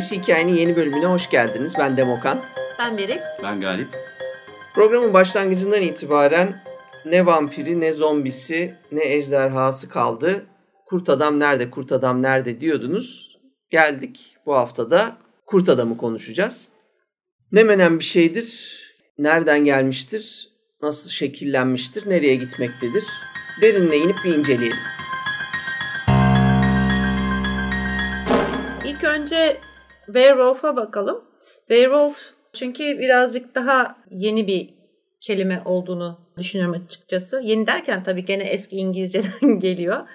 Gerisi Hikayenin yeni bölümüne hoş geldiniz. Ben Demokan. Ben Beril. Ben Galip. Programın başlangıcından itibaren ne vampiri, ne zombisi, ne ejderhası kaldı. Kurt adam nerede, kurt adam nerede diyordunuz. Geldik bu haftada kurt adamı konuşacağız. Ne menen bir şeydir, nereden gelmiştir, nasıl şekillenmiştir, nereye gitmektedir? Derinle inip bir inceleyelim. İlk önce Werewolf'a bakalım. Werewolf çünkü birazcık daha yeni bir kelime olduğunu düşünüyorum açıkçası. Yeni derken tabii gene eski İngilizceden geliyor.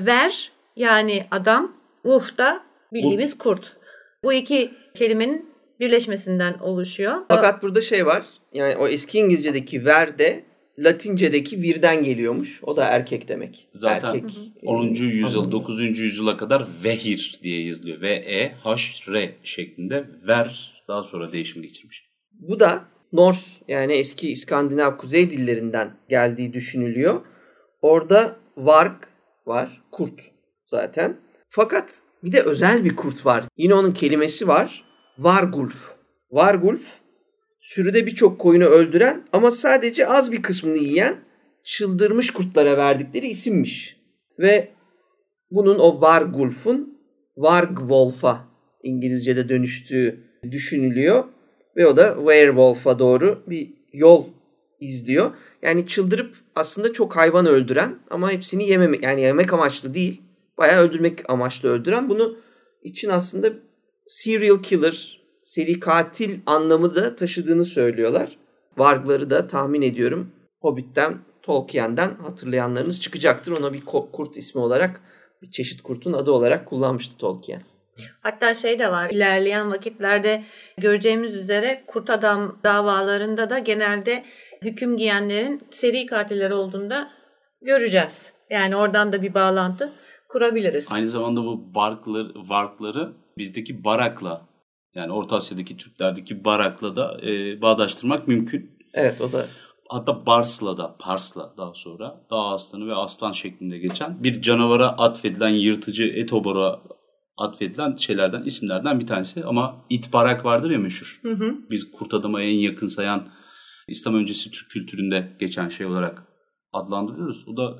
Ver yani adam, wolf da bildiğimiz kurt. Bu iki kelimenin birleşmesinden oluşuyor. Fakat burada şey var. Yani o eski İngilizce'deki ver de Latince'deki virden geliyormuş. O da erkek demek. Zaten erkek, 10. e, yüzyıl, anlamında. 9. yüzyıla kadar vehir diye yazılıyor. V-E-H-R şeklinde ver daha sonra değişim geçirmiş. Bu da Norse yani eski İskandinav kuzey dillerinden geldiği düşünülüyor. Orada varg var. Kurt zaten. Fakat bir de özel bir kurt var. Yine onun kelimesi var. Vargulf. Vargulf sürüde birçok koyunu öldüren ama sadece az bir kısmını yiyen çıldırmış kurtlara verdikleri isimmiş. Ve bunun o Vargulf'un Vargwolf'a İngilizce'de dönüştüğü düşünülüyor. Ve o da werewolf'a doğru bir yol izliyor. Yani çıldırıp aslında çok hayvan öldüren ama hepsini yememek yani yemek amaçlı değil. Bayağı öldürmek amaçlı öldüren. Bunu için aslında serial killer, seri katil anlamı da taşıdığını söylüyorlar. Vargları da tahmin ediyorum Hobbit'ten, Tolkien'den hatırlayanlarınız çıkacaktır. Ona bir kurt ismi olarak, bir çeşit kurtun adı olarak kullanmıştı Tolkien. Hatta şey de var. İlerleyen vakitlerde göreceğimiz üzere kurt adam davalarında da genelde hüküm giyenlerin seri katiller olduğunda göreceğiz. Yani oradan da bir bağlantı kurabiliriz. Aynı zamanda bu barkları, varkları bizdeki barakla yani Orta Asya'daki Türklerdeki barakla da e, bağdaştırmak mümkün. Evet o da Hatta Bars'la da, Pars'la daha sonra dağ aslanı ve aslan şeklinde geçen bir canavara atfedilen yırtıcı etobora atfedilen şeylerden, isimlerden bir tanesi. Ama it barak vardır ya meşhur. Hı hı. Biz kurt adama en yakın sayan İslam öncesi Türk kültüründe geçen şey olarak adlandırıyoruz. O da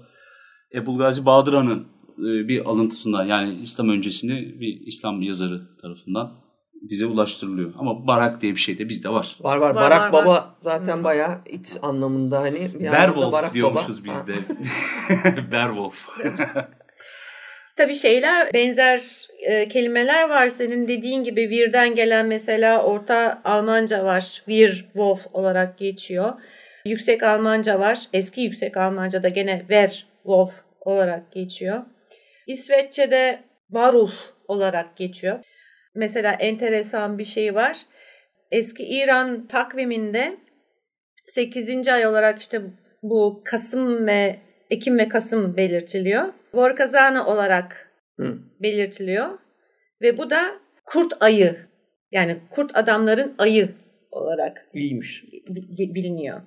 Ebu Gazi Bahadır Han'ın e, bir alıntısından yani İslam öncesini bir İslam yazarı tarafından bize ulaştırılıyor. Ama barak diye bir şey de bizde var. Var var. Var, Barak var, Baba var. zaten Hı. bayağı it anlamında hani. Berwolf Barak diyormuşuz Baba. biz de. Berwolf. Tabii şeyler benzer e, kelimeler var. Senin dediğin gibi Vir'den gelen mesela Orta Almanca var. Wir, Wolf olarak geçiyor. Yüksek Almanca var. Eski Yüksek Almanca'da gene Wer, Wolf olarak geçiyor. İsveççe'de Varulf olarak geçiyor. Mesela enteresan bir şey var. Eski İran takviminde 8. ay olarak işte bu Kasım ve Ekim ve Kasım belirtiliyor. Vorkazana olarak Hı. belirtiliyor. Ve bu da kurt ayı yani kurt adamların ayı olarak İyiymiş. bi- biliniyor.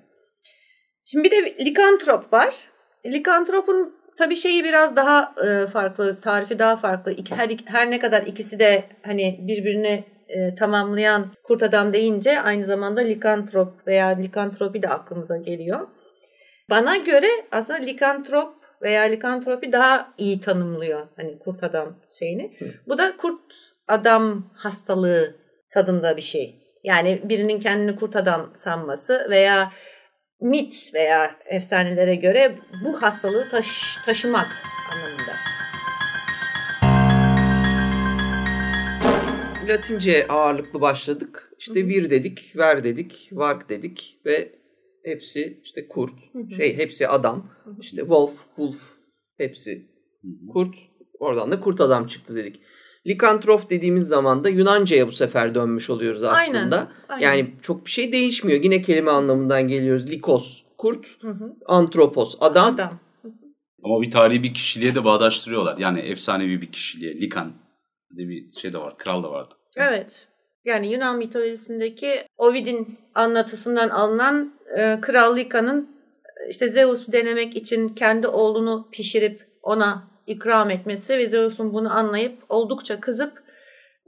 Şimdi bir de likantrop var. Likantropun tabii şeyi biraz daha e, farklı, tarifi daha farklı. Her, her ne kadar ikisi de hani birbirini e, tamamlayan kurt adam deyince aynı zamanda likantrop veya likantropi de aklımıza geliyor. Bana göre aslında likantrop veya likantropi daha iyi tanımlıyor hani kurt adam şeyini. Bu da kurt adam hastalığı tadında bir şey. Yani birinin kendini kurt adam sanması veya mit veya efsanelere göre bu hastalığı taş- taşımak anlamında. Latince ağırlıklı başladık. İşte vir dedik, ver dedik, vark dedik ve hepsi işte kurt, şey hepsi adam. Hı hı. İşte wolf, wolf hepsi kurt. Oradan da kurt adam çıktı dedik. Likantrof dediğimiz zaman da Yunanca'ya bu sefer dönmüş oluyoruz Aynen, aslında. aynen. Yani çok bir şey değişmiyor. Yine kelime anlamından geliyoruz. Likos, kurt, Hı hı. antropos, adam. Adam. Ama bir tarihi bir kişiliğe de bağdaştırıyorlar. Yani efsanevi bir kişiliğe. Likan diye bir şey de var. Kral da vardı. Evet. Yani Yunan mitolojisindeki Ovid'in anlatısından alınan e, Kral Lika'nın işte Zeus'u denemek için kendi oğlunu pişirip ona ikram etmesi ve Zeus'un bunu anlayıp oldukça kızıp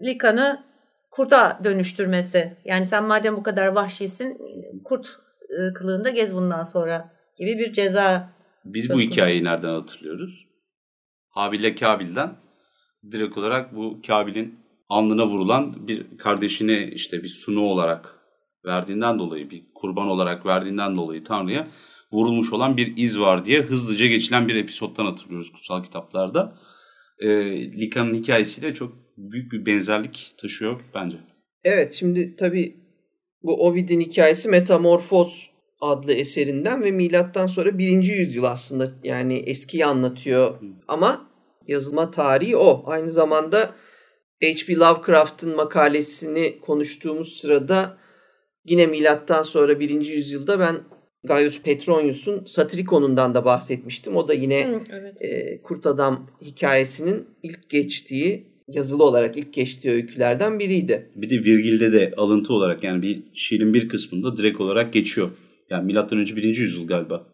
Lika'nı kurda dönüştürmesi. Yani sen madem bu kadar vahşisin kurt e, kılığında gez bundan sonra gibi bir ceza. Biz bu hikayeyi nereden hatırlıyoruz? Habil'le Kabil'den direkt olarak bu Kabil'in alnına vurulan bir kardeşini işte bir sunu olarak verdiğinden dolayı bir kurban olarak verdiğinden dolayı Tanrı'ya vurulmuş olan bir iz var diye hızlıca geçilen bir episoddan hatırlıyoruz kutsal kitaplarda. E, Lika'nın hikayesiyle çok büyük bir benzerlik taşıyor bence. Evet şimdi tabii bu Ovid'in hikayesi Metamorfoz adlı eserinden ve milattan sonra birinci yüzyıl aslında yani eskiyi anlatıyor ama yazılma tarihi o. Aynı zamanda H.P. Lovecraft'ın makalesini konuştuğumuz sırada yine milattan sonra birinci yüzyılda ben Gaius Petronius'un Satirikon'undan da bahsetmiştim. O da yine Hı, evet. e, Kurt Adam hikayesinin ilk geçtiği yazılı olarak ilk geçtiği öykülerden biriydi. Bir de virgilde de alıntı olarak yani bir şiirin bir kısmında direkt olarak geçiyor. Yani milattan önce birinci yüzyıl galiba.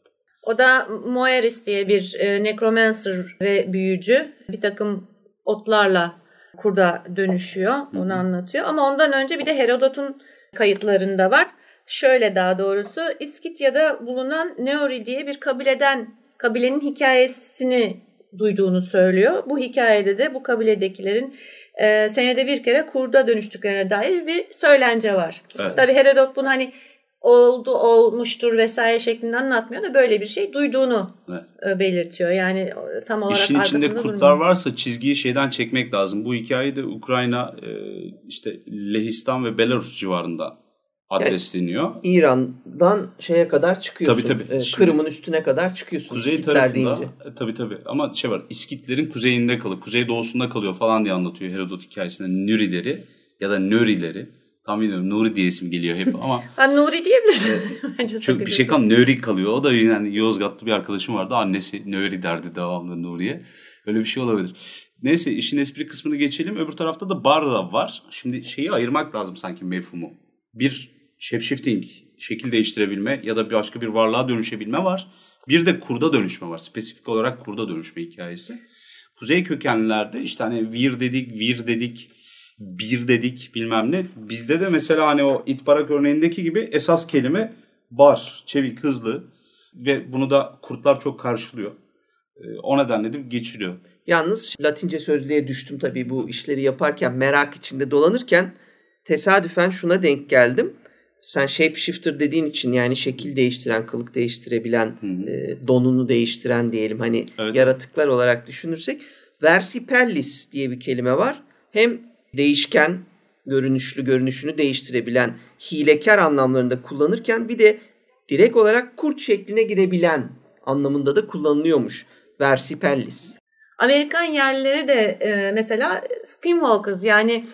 O da Moeris diye bir e, necromancer ve büyücü. Bir takım otlarla kurda dönüşüyor. Onu Hı-hı. anlatıyor. Ama ondan önce bir de Herodot'un kayıtlarında var. Şöyle daha doğrusu İskitya'da bulunan Neori diye bir kabileden kabilenin hikayesini duyduğunu söylüyor. Bu hikayede de bu kabiledekilerin e, senede bir kere kurda dönüştüklerine dair bir söylence var. Evet. Tabi Herodot bunu hani oldu olmuştur vesaire şeklinde anlatmıyor da böyle bir şey duyduğunu evet. E, belirtiyor. Yani e, tam olarak İşin içinde kurtlar durmuyor. varsa çizgiyi şeyden çekmek lazım. Bu hikaye de Ukrayna e, işte Lehistan ve Belarus civarında adresleniyor. Yani İran'dan şeye kadar çıkıyorsun. Tabii tabii. Kırım'ın üstüne kadar çıkıyorsun. Kuzey İskitler tarafında deyince. E, tabii tabii ama şey var İskitlerin kuzeyinde kalıyor. Kuzey doğusunda kalıyor falan diye anlatıyor Herodot hikayesinde. Nürileri ya da Nörileri. Tam bilmiyorum Nuri diye isim geliyor hep ama. ha Nuri diyebilirsin. Bence çok bir şey kan Nöri kalıyor. O da yani Yozgatlı bir arkadaşım vardı. Annesi Nöri derdi devamlı Nuri'ye. Öyle bir şey olabilir. Neyse işin espri kısmını geçelim. Öbür tarafta da bar da var. Şimdi şeyi ayırmak lazım sanki mefhumu. Bir shapeshifting, şekil değiştirebilme ya da başka bir varlığa dönüşebilme var. Bir de kurda dönüşme var. Spesifik olarak kurda dönüşme hikayesi. Kuzey kökenlilerde işte hani vir dedik, vir dedik, bir dedik bilmem ne. Bizde de mesela hani o itbarak örneğindeki gibi esas kelime bar, çevik, hızlı ve bunu da kurtlar çok karşılıyor. Ee, o nedenle de geçiriyor. Yalnız Latince sözlüğe düştüm tabii bu işleri yaparken merak içinde dolanırken tesadüfen şuna denk geldim sen shapeshifter dediğin için yani şekil değiştiren, kılık değiştirebilen, e, donunu değiştiren diyelim hani evet. yaratıklar olarak düşünürsek versipellis diye bir kelime var. Hem değişken görünüşlü görünüşünü değiştirebilen hilekar anlamlarında kullanırken bir de direkt olarak kurt şekline girebilen anlamında da kullanılıyormuş. Versipellis. Amerikan yerlileri de e, mesela skinwalkers yani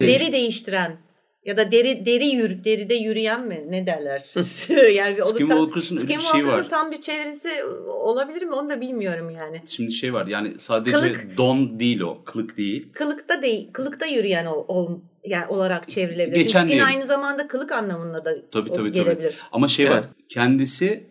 Değiş. deri değiştiren ya da deri deri yürü, deride yürüyen mi ne derler? yani Skinwalkers'ın öyle bir şey var. tam bir çevresi olabilir mi onu da bilmiyorum yani. Şimdi şey var yani sadece kılık, don değil o kılık değil. Kılıkta değil kılıkta yürüyen ol, ol yani olarak çevrilebilir. Geçen Skin diyelim. aynı zamanda kılık anlamında da tabii, tabii, gelebilir. Tabii. Ama şey evet. var kendisi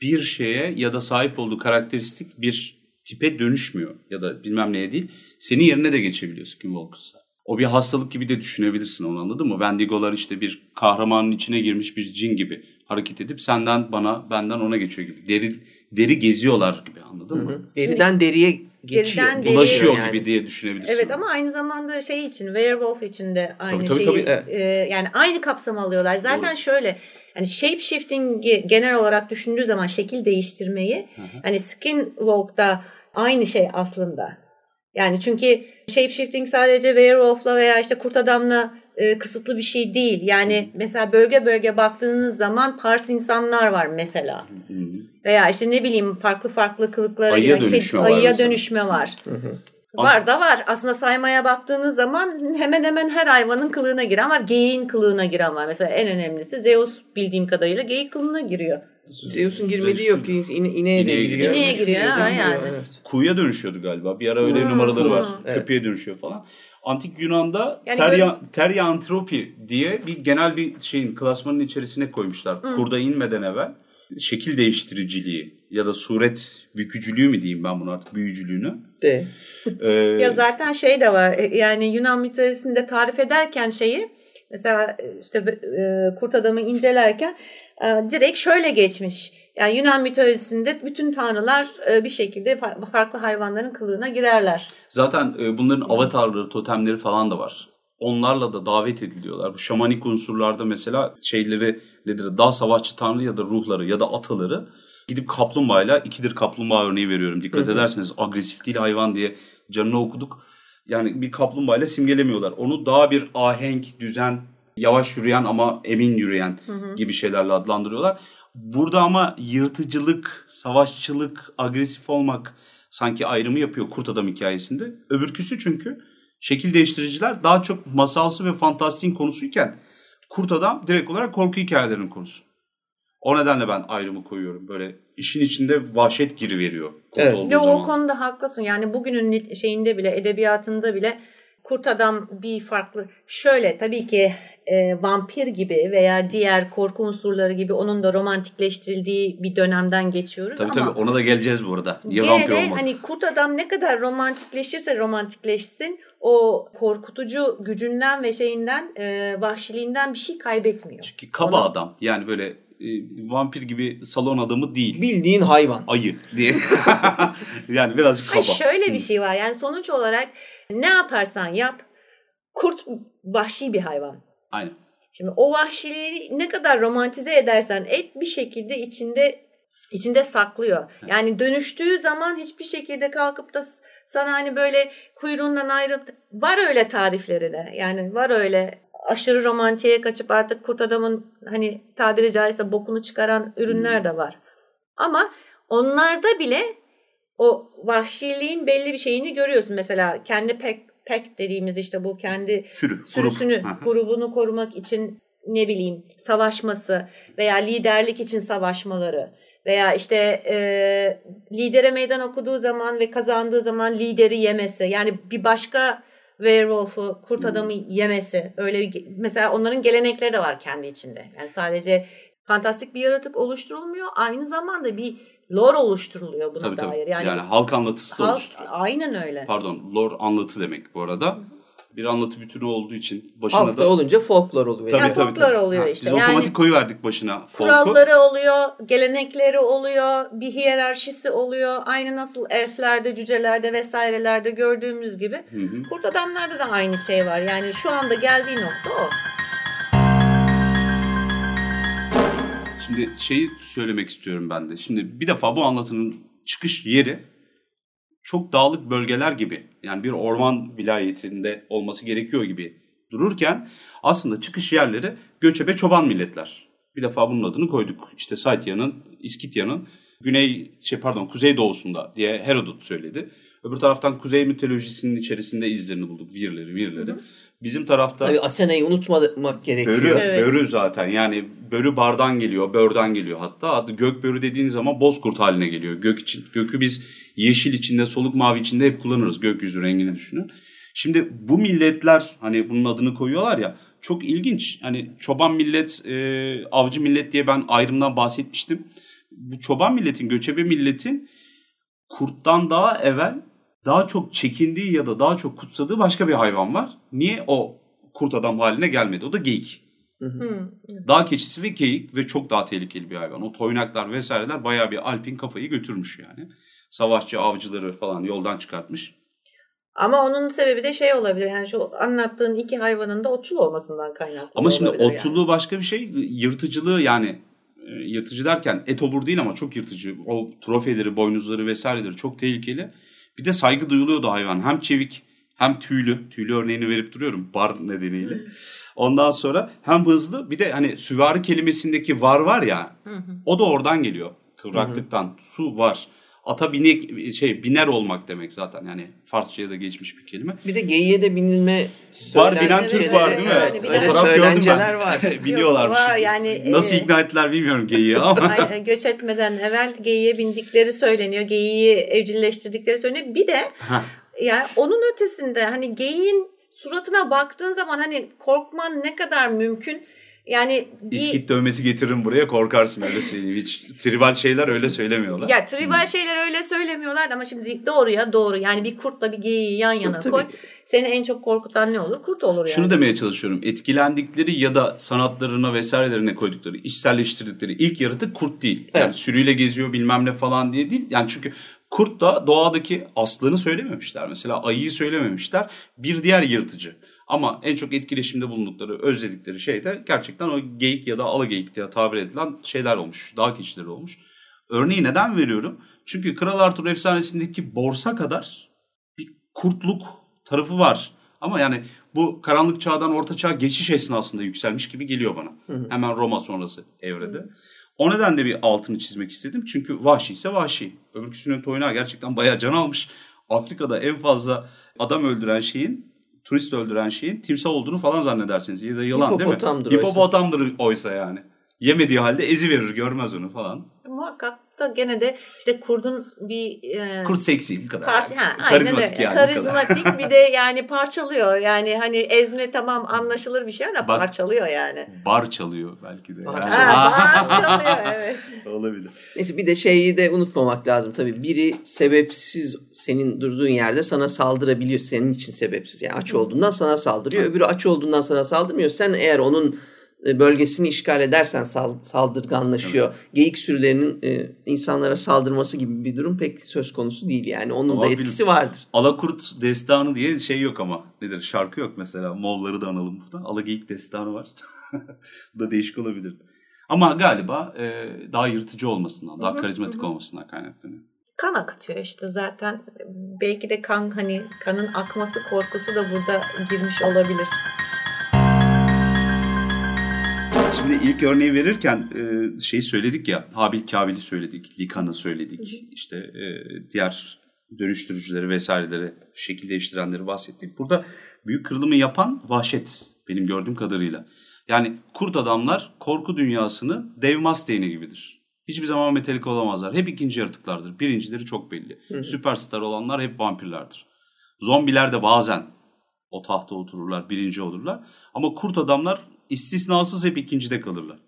bir şeye ya da sahip olduğu karakteristik bir tipe dönüşmüyor ya da bilmem neye değil. Senin yerine de geçebiliyor Skinwalkers'a. O bir hastalık gibi de düşünebilirsin onu anladın mı? Wendigo'lar işte bir kahramanın içine girmiş bir cin gibi hareket edip senden bana benden ona geçiyor gibi. Deri deri geziyorlar gibi anladın Hı-hı. mı? Deriden deriye geçiyor. Deriden bulaşıyor yani. gibi diye düşünebilirsin. Evet ama aynı zamanda şey için werewolf için de aynı tabii, tabii, şeyi tabii. E, yani aynı kapsam alıyorlar. Zaten Doğru. şöyle hani shape shifting'i genel olarak düşündüğü zaman şekil değiştirmeyi Hı-hı. hani skinwalk'ta aynı şey aslında. Yani çünkü shapeshifting sadece werewolf'la veya işte kurt adamla e, kısıtlı bir şey değil. Yani mesela bölge bölge baktığınız zaman pars insanlar var mesela. Hı hı. Veya işte ne bileyim farklı farklı kılıklara ayıya giren dönüşme, var, ayıya dönüşme var. Hı hı. Var da var. Aslında saymaya baktığınız zaman hemen hemen her hayvanın kılığına giren var. Geyiğin kılığına giren var. Mesela en önemlisi Zeus bildiğim kadarıyla geyik kılığına giriyor. Zeus'un girmediği yok. İne, ineğe de giriyor. İneğe giriyor ha yani. Evet. Kuğuya dönüşüyordu galiba. Bir ara öyle hmm. numaraları var. Evet. Köpeğe dönüşüyor falan. Antik Yunan'da yani terya, böyle... terya antropi diye bir genel bir şeyin klasmanın içerisine koymuşlar. Hmm. Kurda inmeden evvel şekil değiştiriciliği ya da suret bükücülüğü mü diyeyim ben bunu artık büyücülüğünü. De. Ee, Ya zaten şey de var e, yani Yunan mitolojisinde tarif ederken şeyi mesela işte e, kurt adamı incelerken direkt şöyle geçmiş. Yani Yunan mitolojisinde bütün tanrılar e, bir şekilde fa- farklı hayvanların kılığına girerler. Zaten e, bunların avatarları, totemleri falan da var. Onlarla da davet ediliyorlar. Bu şamanik unsurlarda mesela şeyleri nedir? Dağ savaşçı tanrı ya da ruhları ya da ataları gidip kaplumbağayla ikidir kaplumbağa örneği veriyorum. Dikkat Hı hı. ederseniz agresif değil hayvan diye canını okuduk. Yani bir kaplumbağayla simgelemiyorlar. Onu daha bir ahenk, düzen, yavaş yürüyen ama emin yürüyen Hı hı. gibi şeylerle adlandırıyorlar. Burada ama yırtıcılık, savaşçılık, agresif olmak sanki ayrımı yapıyor Kurt Adam hikayesinde. Öbürküsü çünkü şekil değiştiriciler daha çok masalsı ve fantastik konusuyken Kurt Adam direkt olarak korku hikayelerinin konusu. O nedenle ben ayrımı koyuyorum. Böyle işin içinde vahşet giriveriyor kurt Evet. olduğu de o konuda haklısın. Yani bugünün şeyinde bile edebiyatında bile kurt adam bir farklı. Şöyle tabii ki e, vampir gibi veya diğer korku unsurları gibi onun da romantikleştirildiği bir dönemden geçiyoruz Tabii ama tabii ona da geleceğiz bu arada. Niye Gene de olmadı? hani kurt adam ne kadar romantikleşirse romantikleşsin o korkutucu gücünden ve şeyinden e, vahşiliğinden bir şey kaybetmiyor. Çünkü kaba Ona- adam. Yani böyle e, vampir gibi salon adamı değil. Bildiğin hayvan. Ayı diye. yani birazcık kaba. Hayır şöyle bir şey var yani sonuç olarak ne yaparsan yap kurt vahşi bir hayvan. Aynen. Şimdi o vahşiliği ne kadar romantize edersen et bir şekilde içinde içinde saklıyor. Yani dönüştüğü zaman hiçbir şekilde kalkıp da sana hani böyle kuyruğundan ayrılıp var öyle tarifleri de. Yani var öyle aşırı romantiğe kaçıp artık kurt adamın hani tabiri caizse bokunu çıkaran ürünler de var. Ama onlarda bile o vahşiliğin belli bir şeyini görüyorsun. Mesela kendi pek pek dediğimiz işte bu kendi Sürü. grup. sürüsünü, hı. grubunu korumak için ne bileyim savaşması veya liderlik için savaşmaları veya işte e, lidere meydan okuduğu zaman ve kazandığı zaman lideri yemesi yani bir başka werewolf'u kurt adamı yemesi öyle mesela onların gelenekleri de var kendi içinde yani sadece fantastik bir yaratık oluşturulmuyor aynı zamanda bir lore oluşturuluyor buna Tabii tabii. dair Yani, yani, halk anlatısı da halk oluşturuyor. aynen öyle Pardon, lore anlatı demek bu arada. Bir anlatı bütünü olduğu için başına Halkta da... olunca folklor oluyor. Tabii, Ya tabii, folklor tabii. oluyor Ha, işte. Biz Yani- otomatik koyuverdik başına folku. Kuralları oluyor, gelenekleri oluyor, bir hiyerarşisi oluyor. Aynı nasıl elflerde, cücelerde vesairelerde gördüğümüz gibi. Hı hı. Kurt adamlarda da aynı şey var. Yani şu anda geldiği nokta o. Şimdi şeyi söylemek istiyorum ben de. Şimdi bir defa bu anlatının çıkış yeri çok dağlık bölgeler gibi yani bir orman vilayetinde olması gerekiyor gibi dururken aslında çıkış yerleri göçebe çoban milletler. Bir defa bunun adını koyduk. İşte Saitya'nın, İskitya'nın güney şey pardon kuzey doğusunda diye Herodot söyledi. Öbür taraftan kuzey mitolojisinin içerisinde izlerini bulduk. Virleri, virleri. Hı hı. Bizim tarafta Tabii Asena'yı unutmamak gerekiyor. Börü, Evet. börü zaten yani börü bardan geliyor, börden geliyor hatta. Adı gök börü dediğin zaman bozkurt haline geliyor. Gök için, gökü biz yeşil içinde, soluk mavi içinde hep kullanırız. Gökyüzü rengini düşünün. Şimdi bu milletler hani bunun adını koyuyorlar ya çok ilginç. Hani çoban millet, e, avcı millet diye ben ayrımdan bahsetmiştim. Bu çoban milletin, göçebe milletin kurttan daha evvel daha çok çekindiği ya da daha çok kutsadığı başka bir hayvan var. Niye o kurt adam haline gelmedi? O da geyik. Hı hı. Hı. Dağ keçisi ve geyik ve çok daha tehlikeli bir hayvan. O toynaklar vesaireler bayağı bir alpin kafayı götürmüş yani. Savaşçı avcıları falan yoldan çıkartmış. Ama onun sebebi de şey olabilir. Yani şu anlattığın iki hayvanın da otçul olmasından kaynaklı. Ama şimdi olabilir yani. otçulluğu başka bir şey. Yırtıcılığı yani e, yırtıcı derken et olur değil ama çok yırtıcı. O trofeleri, boynuzları vesaireleri çok tehlikeli. Bir de saygı duyuluyordu hayvan. Hem çevik hem tüylü. Tüylü örneğini verip duruyorum bar nedeniyle. Ondan sonra hem hızlı bir de hani süvari kelimesindeki var var ya Hı hı. o da oradan geliyor. Kıvraklıktan. Su var. Ata binek şey biner olmak demek zaten. Yani Farsçaya da geçmiş bir kelime. Bir de geyiğe de binilme Var Evet, Türk var değil mi? Evet, bilen- taraf gördüm Söylenceler ben. var. Biliyorlarmış. Yok, var yani, Nasıl e, ikna ettiler bilmiyorum geyiği ama. Göç etmeden evvel geyiğe bindikleri söyleniyor. Geyiği evcilleştirdikleri söyleniyor. Bir de yani onun ötesinde hani geyiğin suratına baktığın zaman hani korkman ne kadar mümkün? Yani bir... İskit dövmesi getiririm buraya korkarsın öyle söyleyeyim. Hiç tribal şeyler öyle söylemiyorlar. Ya tribal hmm. şeyler öyle söylemiyorlar ama şimdi doğruya doğru. Yani bir kurtla bir geyiği yan yana Tabii. koy. Seni en çok korkutan ne olur? Kurt olur yani. Şunu demeye çalışıyorum. Etkilendikleri ya da sanatlarına vesairelerine koydukları, içselleştirdikleri ilk yaratık kurt değil. Evet. Yani sürüyle geziyor bilmem ne falan diye değil. Yani çünkü kurt da doğadaki aslanı söylememişler. Mesela ayıyı söylememişler. Bir diğer yırtıcı. Ama en çok etkileşimde bulundukları, özledikleri şey de gerçekten o geyik ya da ala geyik diye tabir edilen şeyler olmuş. Dağ keçileri olmuş. Örneği neden veriyorum? Çünkü Kral Arthur efsanesindeki borsa kadar bir kurtluk tarafı var. Ama yani bu karanlık çağdan orta çağ geçiş esnasında yükselmiş gibi geliyor bana. Hı hı. Hemen Roma sonrası evrede. Hı. O nedenle bir altını çizmek istedim. Çünkü vahşi ise vahşi. Öbürküsünün toynağı gerçekten bayağı can almış. Afrika'da en fazla adam öldüren şeyin turist öldüren şeyin timsah olduğunu falan zannedersiniz. Ya da yılan değil mi? Hipopotamdır oysa yani. Yemediği halde ezi verir görmez onu falan. Muhakkak da gene de işte kurdun bir... E, Kurt seksi bir kadar. Parça, ha, Karizmatik yani. Karizmatik bir de yani parçalıyor. Yani hani ezme tamam anlaşılır bir şey ama Bak, parçalıyor yani. Bar çalıyor belki de. Bar, yani. ha, bar çalıyor evet. Olabilir. Neyse bir de şeyi de unutmamak lazım tabii. Biri sebepsiz senin durduğun yerde sana saldırabiliyor. Senin için sebepsiz. Yani aç olduğundan sana saldırıyor. Öbürü aç olduğundan sana saldırmıyor. Sen eğer onun bölgesini işgal edersen saldırganlaşıyor. Evet. Geyik sürülerinin e, insanlara saldırması gibi bir durum pek söz konusu değil yani. Onun ama da etkisi vardır. Alakurt destanı diye şey yok ama. Nedir? Şarkı yok mesela. Moğolları da analım burada. Alageyik destanı var. Bu da değişik olabilir. Ama galiba e, daha yırtıcı olmasından, daha karizmatik olmasından kaynaklanıyor. Kan akıtıyor işte zaten. Belki de kan hani kanın akması korkusu da burada girmiş olabilir. Şimdi ilk örneği verirken şeyi söyledik ya, Habil Kabil'i söyledik, Likan'ı söyledik, işte e, diğer dönüştürücüleri vesaireleri, şekil değiştirenleri bahsettik. Burada büyük kırılımı yapan vahşet benim gördüğüm kadarıyla. Yani kurt adamlar korku dünyasını dev Mustaine gibidir. Hiçbir zaman metalik olamazlar. Hep ikinci yaratıklardır. Birincileri çok belli. Hı hı. Süperstar olanlar hep vampirlerdir. Zombiler de bazen o tahta otururlar, birinci olurlar. Ama kurt adamlar istisnasız hep ikincide kalırlar.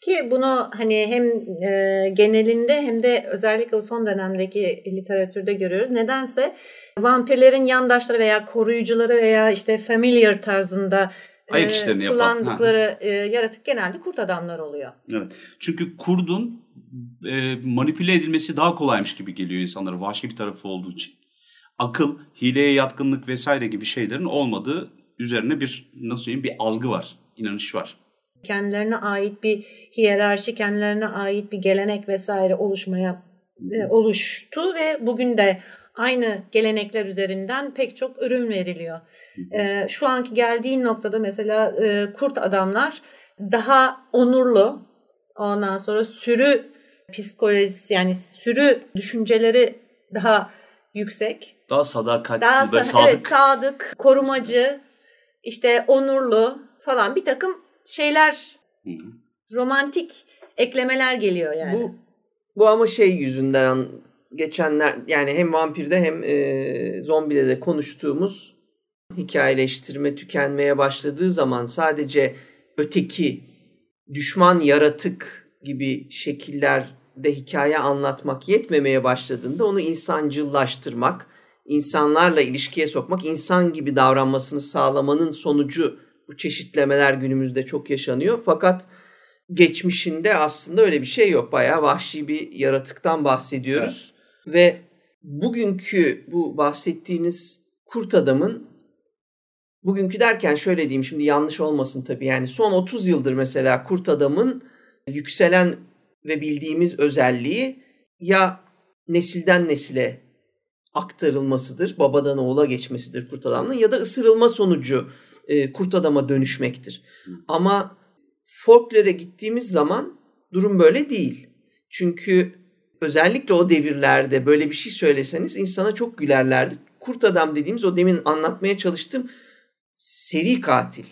Ki bunu hani hem e, genelinde hem de özellikle son dönemdeki literatürde görüyoruz. Nedense vampirlerin yandaşları veya koruyucuları veya işte familiar tarzında Ayak işlerini e, kullandıkları e, yaratık genelde kurt adamlar oluyor. Evet. Çünkü kurdun e, manipüle edilmesi daha kolaymış gibi geliyor insanlara vahşi bir tarafı olduğu için. Akıl, hileye yatkınlık vesaire gibi şeylerin olmadığı üzerine bir nasıl diyeyim bir algı var inanış var. Kendilerine ait bir hiyerarşi, kendilerine ait bir gelenek vesaire oluşmaya e, oluştu ve bugün de aynı gelenekler üzerinden pek çok ürün veriliyor. E, şu anki geldiğin noktada mesela e, kurt adamlar daha onurlu, ondan sonra sürü psikolojisi yani sürü düşünceleri daha yüksek. Daha sadakatli daha ve sadık. Evet, sadık, korumacı, işte onurlu, falan bir takım şeyler Hı. romantik eklemeler geliyor yani. Bu, bu ama şey yüzünden geçenler yani hem vampirde hem e, zombide de konuştuğumuz hikayeleştirme tükenmeye başladığı zaman sadece öteki düşman yaratık gibi şekillerde hikaye anlatmak yetmemeye başladığında onu insancıllaştırmak, insanlarla ilişkiye sokmak, insan gibi davranmasını sağlamanın sonucu bu çeşitlemeler günümüzde çok yaşanıyor. Fakat geçmişinde aslında öyle bir şey yok. Bayağı vahşi bir yaratıktan bahsediyoruz. Evet. Ve bugünkü bu bahsettiğiniz kurt adamın bugünkü derken şöyle diyeyim şimdi yanlış olmasın tabii. Yani son 30 yıldır mesela kurt adamın yükselen ve bildiğimiz özelliği ya nesilden nesile aktarılmasıdır, babadan oğula geçmesidir kurt adamın ya da ısırılma sonucu e, kurt adama dönüşmektir. Ama folklore gittiğimiz zaman durum böyle değil. Çünkü özellikle o devirlerde böyle bir şey söyleseniz insana çok gülerlerdi. Kurt adam dediğimiz o demin anlatmaya çalıştığım seri katil.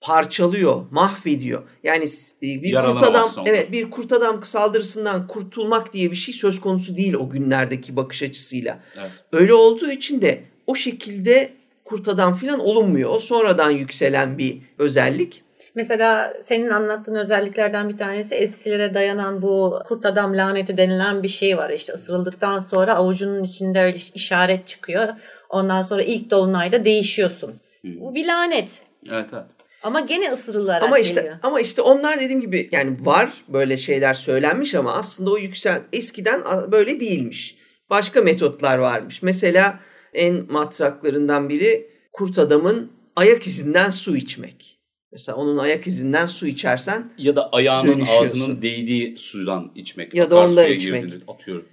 Parçalıyor, mahvediyor. Yani e, bir kurt adam evet bir kurt adam saldırısından kurtulmak diye bir şey söz konusu değil o günlerdeki bakış açısıyla. Evet. Öyle olduğu için de o şekilde kurt adam falan olunmuyor. O sonradan yükselen bir özellik. Mesela senin anlattığın özelliklerden bir tanesi eskilere dayanan bu kurt adam laneti denilen bir şey var. İşte ısırıldıktan sonra avucunun içinde öyle işaret çıkıyor. Ondan sonra ilk dolunayda değişiyorsun. Hı. Bu bir lanet. Evet evet. Ama gene ısırılarak Ama işte geliyor. ama işte onlar dediğim gibi yani var böyle şeyler söylenmiş ama aslında o yüksel eskiden böyle değilmiş. Başka metotlar varmış. Mesela en matraklarından biri kurt adamın ayak izinden su içmek. Mesela onun ayak izinden su içersen Ya da ayağının ağzının değdiği sudan içmek. Ya da ondan içmek. Atıyorum.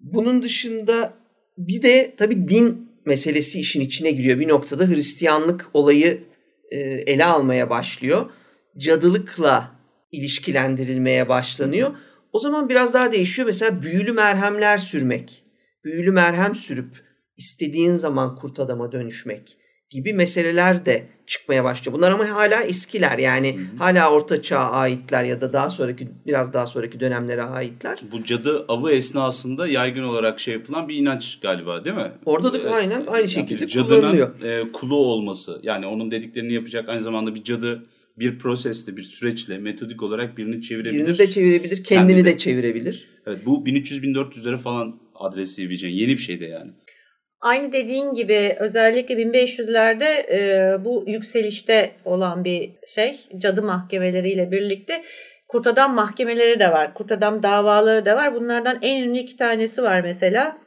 bunun dışında bir de tabii din meselesi işin içine giriyor. Bir noktada Hristiyanlık olayı e, ele almaya başlıyor. Cadılıkla ilişkilendirilmeye başlanıyor. O zaman biraz daha değişiyor. Mesela büyülü merhemler sürmek. Büyülü merhem sürüp istediğin zaman kurt adama dönüşmek gibi meseleler de çıkmaya başlıyor. Bunlar ama hala eskiler yani Hı hı. hala orta çağa aitler ya da daha sonraki biraz daha sonraki dönemlere aitler. Bu cadı avı esnasında yaygın olarak şey yapılan bir inanç galiba değil mi? Orada da Evet. aynen aynı şekilde cadının kullanılıyor. e, kulu olması yani onun dediklerini yapacak aynı zamanda bir cadı bir prosesle bir süreçle metodik olarak birini çevirebilir. Birini de çevirebilir, kendini Kendini de de. çevirebilir. Evet bu 1300-1400'lere falan adresleyebileceğin yeni bir şey de yani. Aynı dediğin gibi özellikle 1500'lerde e, bu yükselişte olan bir şey cadı mahkemeleriyle birlikte kurt adam mahkemeleri de var. Kurt adam davaları da var. Bunlardan en ünlü iki tanesi var mesela.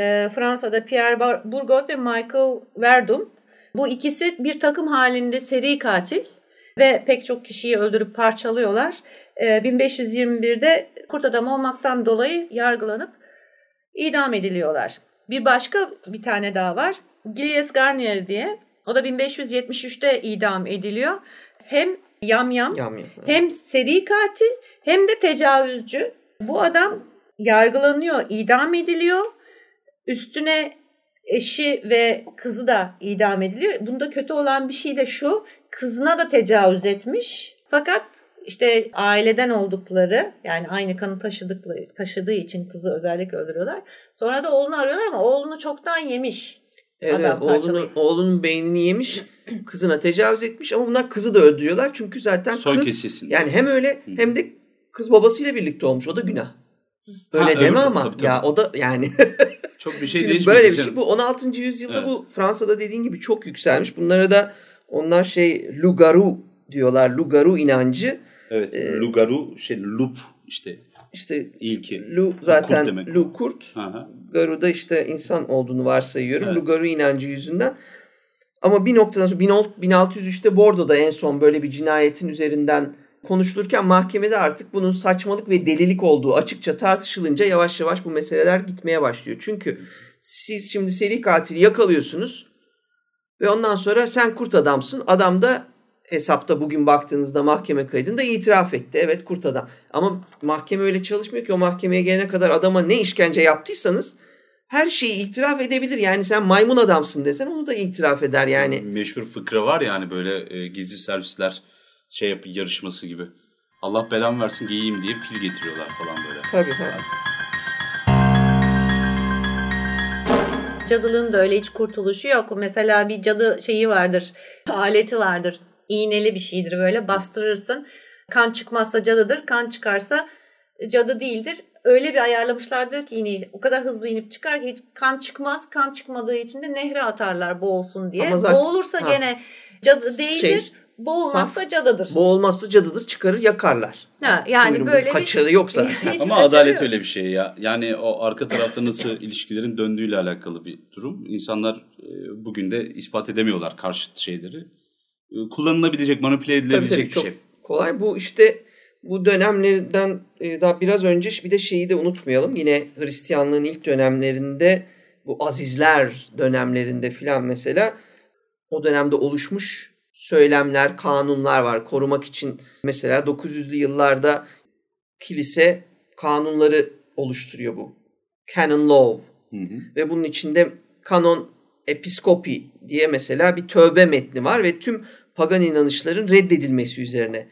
E, Fransa'da Pierre Bourgault ve Michael Verdun. Bu ikisi bir takım halinde seri katil ve pek çok kişiyi öldürüp parçalıyorlar. E, 1521'de kurt adam olmaktan dolayı yargılanıp idam ediliyorlar. Bir başka bir tane daha var. Gilles Garnier diye. O da 1573'te idam ediliyor. Hem yamyam Yam yam. hem seri katil hem de tecavüzcü. Bu adam yargılanıyor, idam ediliyor. Üstüne eşi ve kızı da idam ediliyor. Bunda kötü olan bir şey de şu. Kızına da tecavüz etmiş. Fakat işte aileden oldukları yani aynı kanı taşıdıkları, taşıdığı için kızı özellikle öldürüyorlar. Sonra da oğlunu arıyorlar ama oğlunu çoktan yemiş. Evet, Adam evet, oğlunun, beynini yemiş, kızına tecavüz etmiş ama bunlar kızı da öldürüyorlar. Çünkü zaten Soy kız kesesinde. yani hem öyle hem de kız babasıyla birlikte olmuş. O da günah. Öyle Ha, deme öbür- ama tabii, tabii. ya o da yani Çok bir şey değişmedi. böyle bir şey bu 16. yüzyılda Evet. bu Fransa'da dediğin gibi çok yükselmiş. Bunlara da onlar şey loup-garou diyorlar. Loup-garou inancı. Evet. Ee, Lugaru şey lup işte İşte ilki. Lu zaten Kurt demek. Lu kurt. Hı. Garu da işte insan olduğunu varsayıyorum. Evet. Lugaru inancı yüzünden. Ama bir noktadan sonra 1603'te Bordo'da en son böyle bir cinayetin üzerinden konuşulurken mahkemede artık bunun saçmalık ve delilik olduğu açıkça tartışılınca yavaş yavaş bu meseleler gitmeye başlıyor. Çünkü siz şimdi seri katili yakalıyorsunuz ve ondan sonra sen kurt adamsın. Adam da hesapta bugün baktığınızda mahkeme kaydında itiraf etti. Evet kurt adam. Ama mahkeme öyle çalışmıyor ki o mahkemeye gelene kadar adama ne işkence yaptıysanız her şeyi itiraf edebilir. Yani sen maymun adamsın desen onu da itiraf eder yani. Meşhur fıkra var ya hani böyle e, gizli servisler şey yap yarışması gibi. Allah belamı versin giyeyim diye pil getiriyorlar falan böyle. Tabii. Ha. Cadılığın da öyle hiç kurtuluşu yok. Mesela bir cadı şeyi vardır, aleti vardır. İğneli bir şeydir böyle bastırırsın. Kan çıkmazsa cadıdır, kan çıkarsa cadı değildir. Öyle bir ayarlamışlardır ki iğneyi o kadar hızlı inip çıkar ki hiç kan çıkmaz. Kan çıkmadığı için de nehre atarlar boğulsun diye. Ama zaten- Boğulursa Ha. gene cadı değildir. Şey, Boğulmazsa cadıdır. Bu olmazsa cadıdır çıkarır yakarlar. ha, yani Buyurun, böyle kaçarı yoksa. Hiçbir Ama adalet yok. öyle bir şey ya. Yani o arka tarafta nasıl ilişkilerin döndüğüyle alakalı bir durum. İnsanlar e, bugün de ispat edemiyorlar karşıt şeyleri. E, Kullanılabilecek, manipüle edilebilecek Tabii tabii, bir çok şey. kolay. Bu işte bu dönemlerden e, daha biraz önce bir de şeyi de unutmayalım. Yine Hristiyanlığın ilk dönemlerinde bu azizler dönemlerinde filan mesela o dönemde oluşmuş söylemler, kanunlar var. Korumak için mesela 900'lü yıllarda kilise kanunları oluşturuyor bu. Canon law Hı hı. ve bunun içinde kanon episkopi diye mesela bir tövbe metni var ve tüm pagan inanışların reddedilmesi üzerine.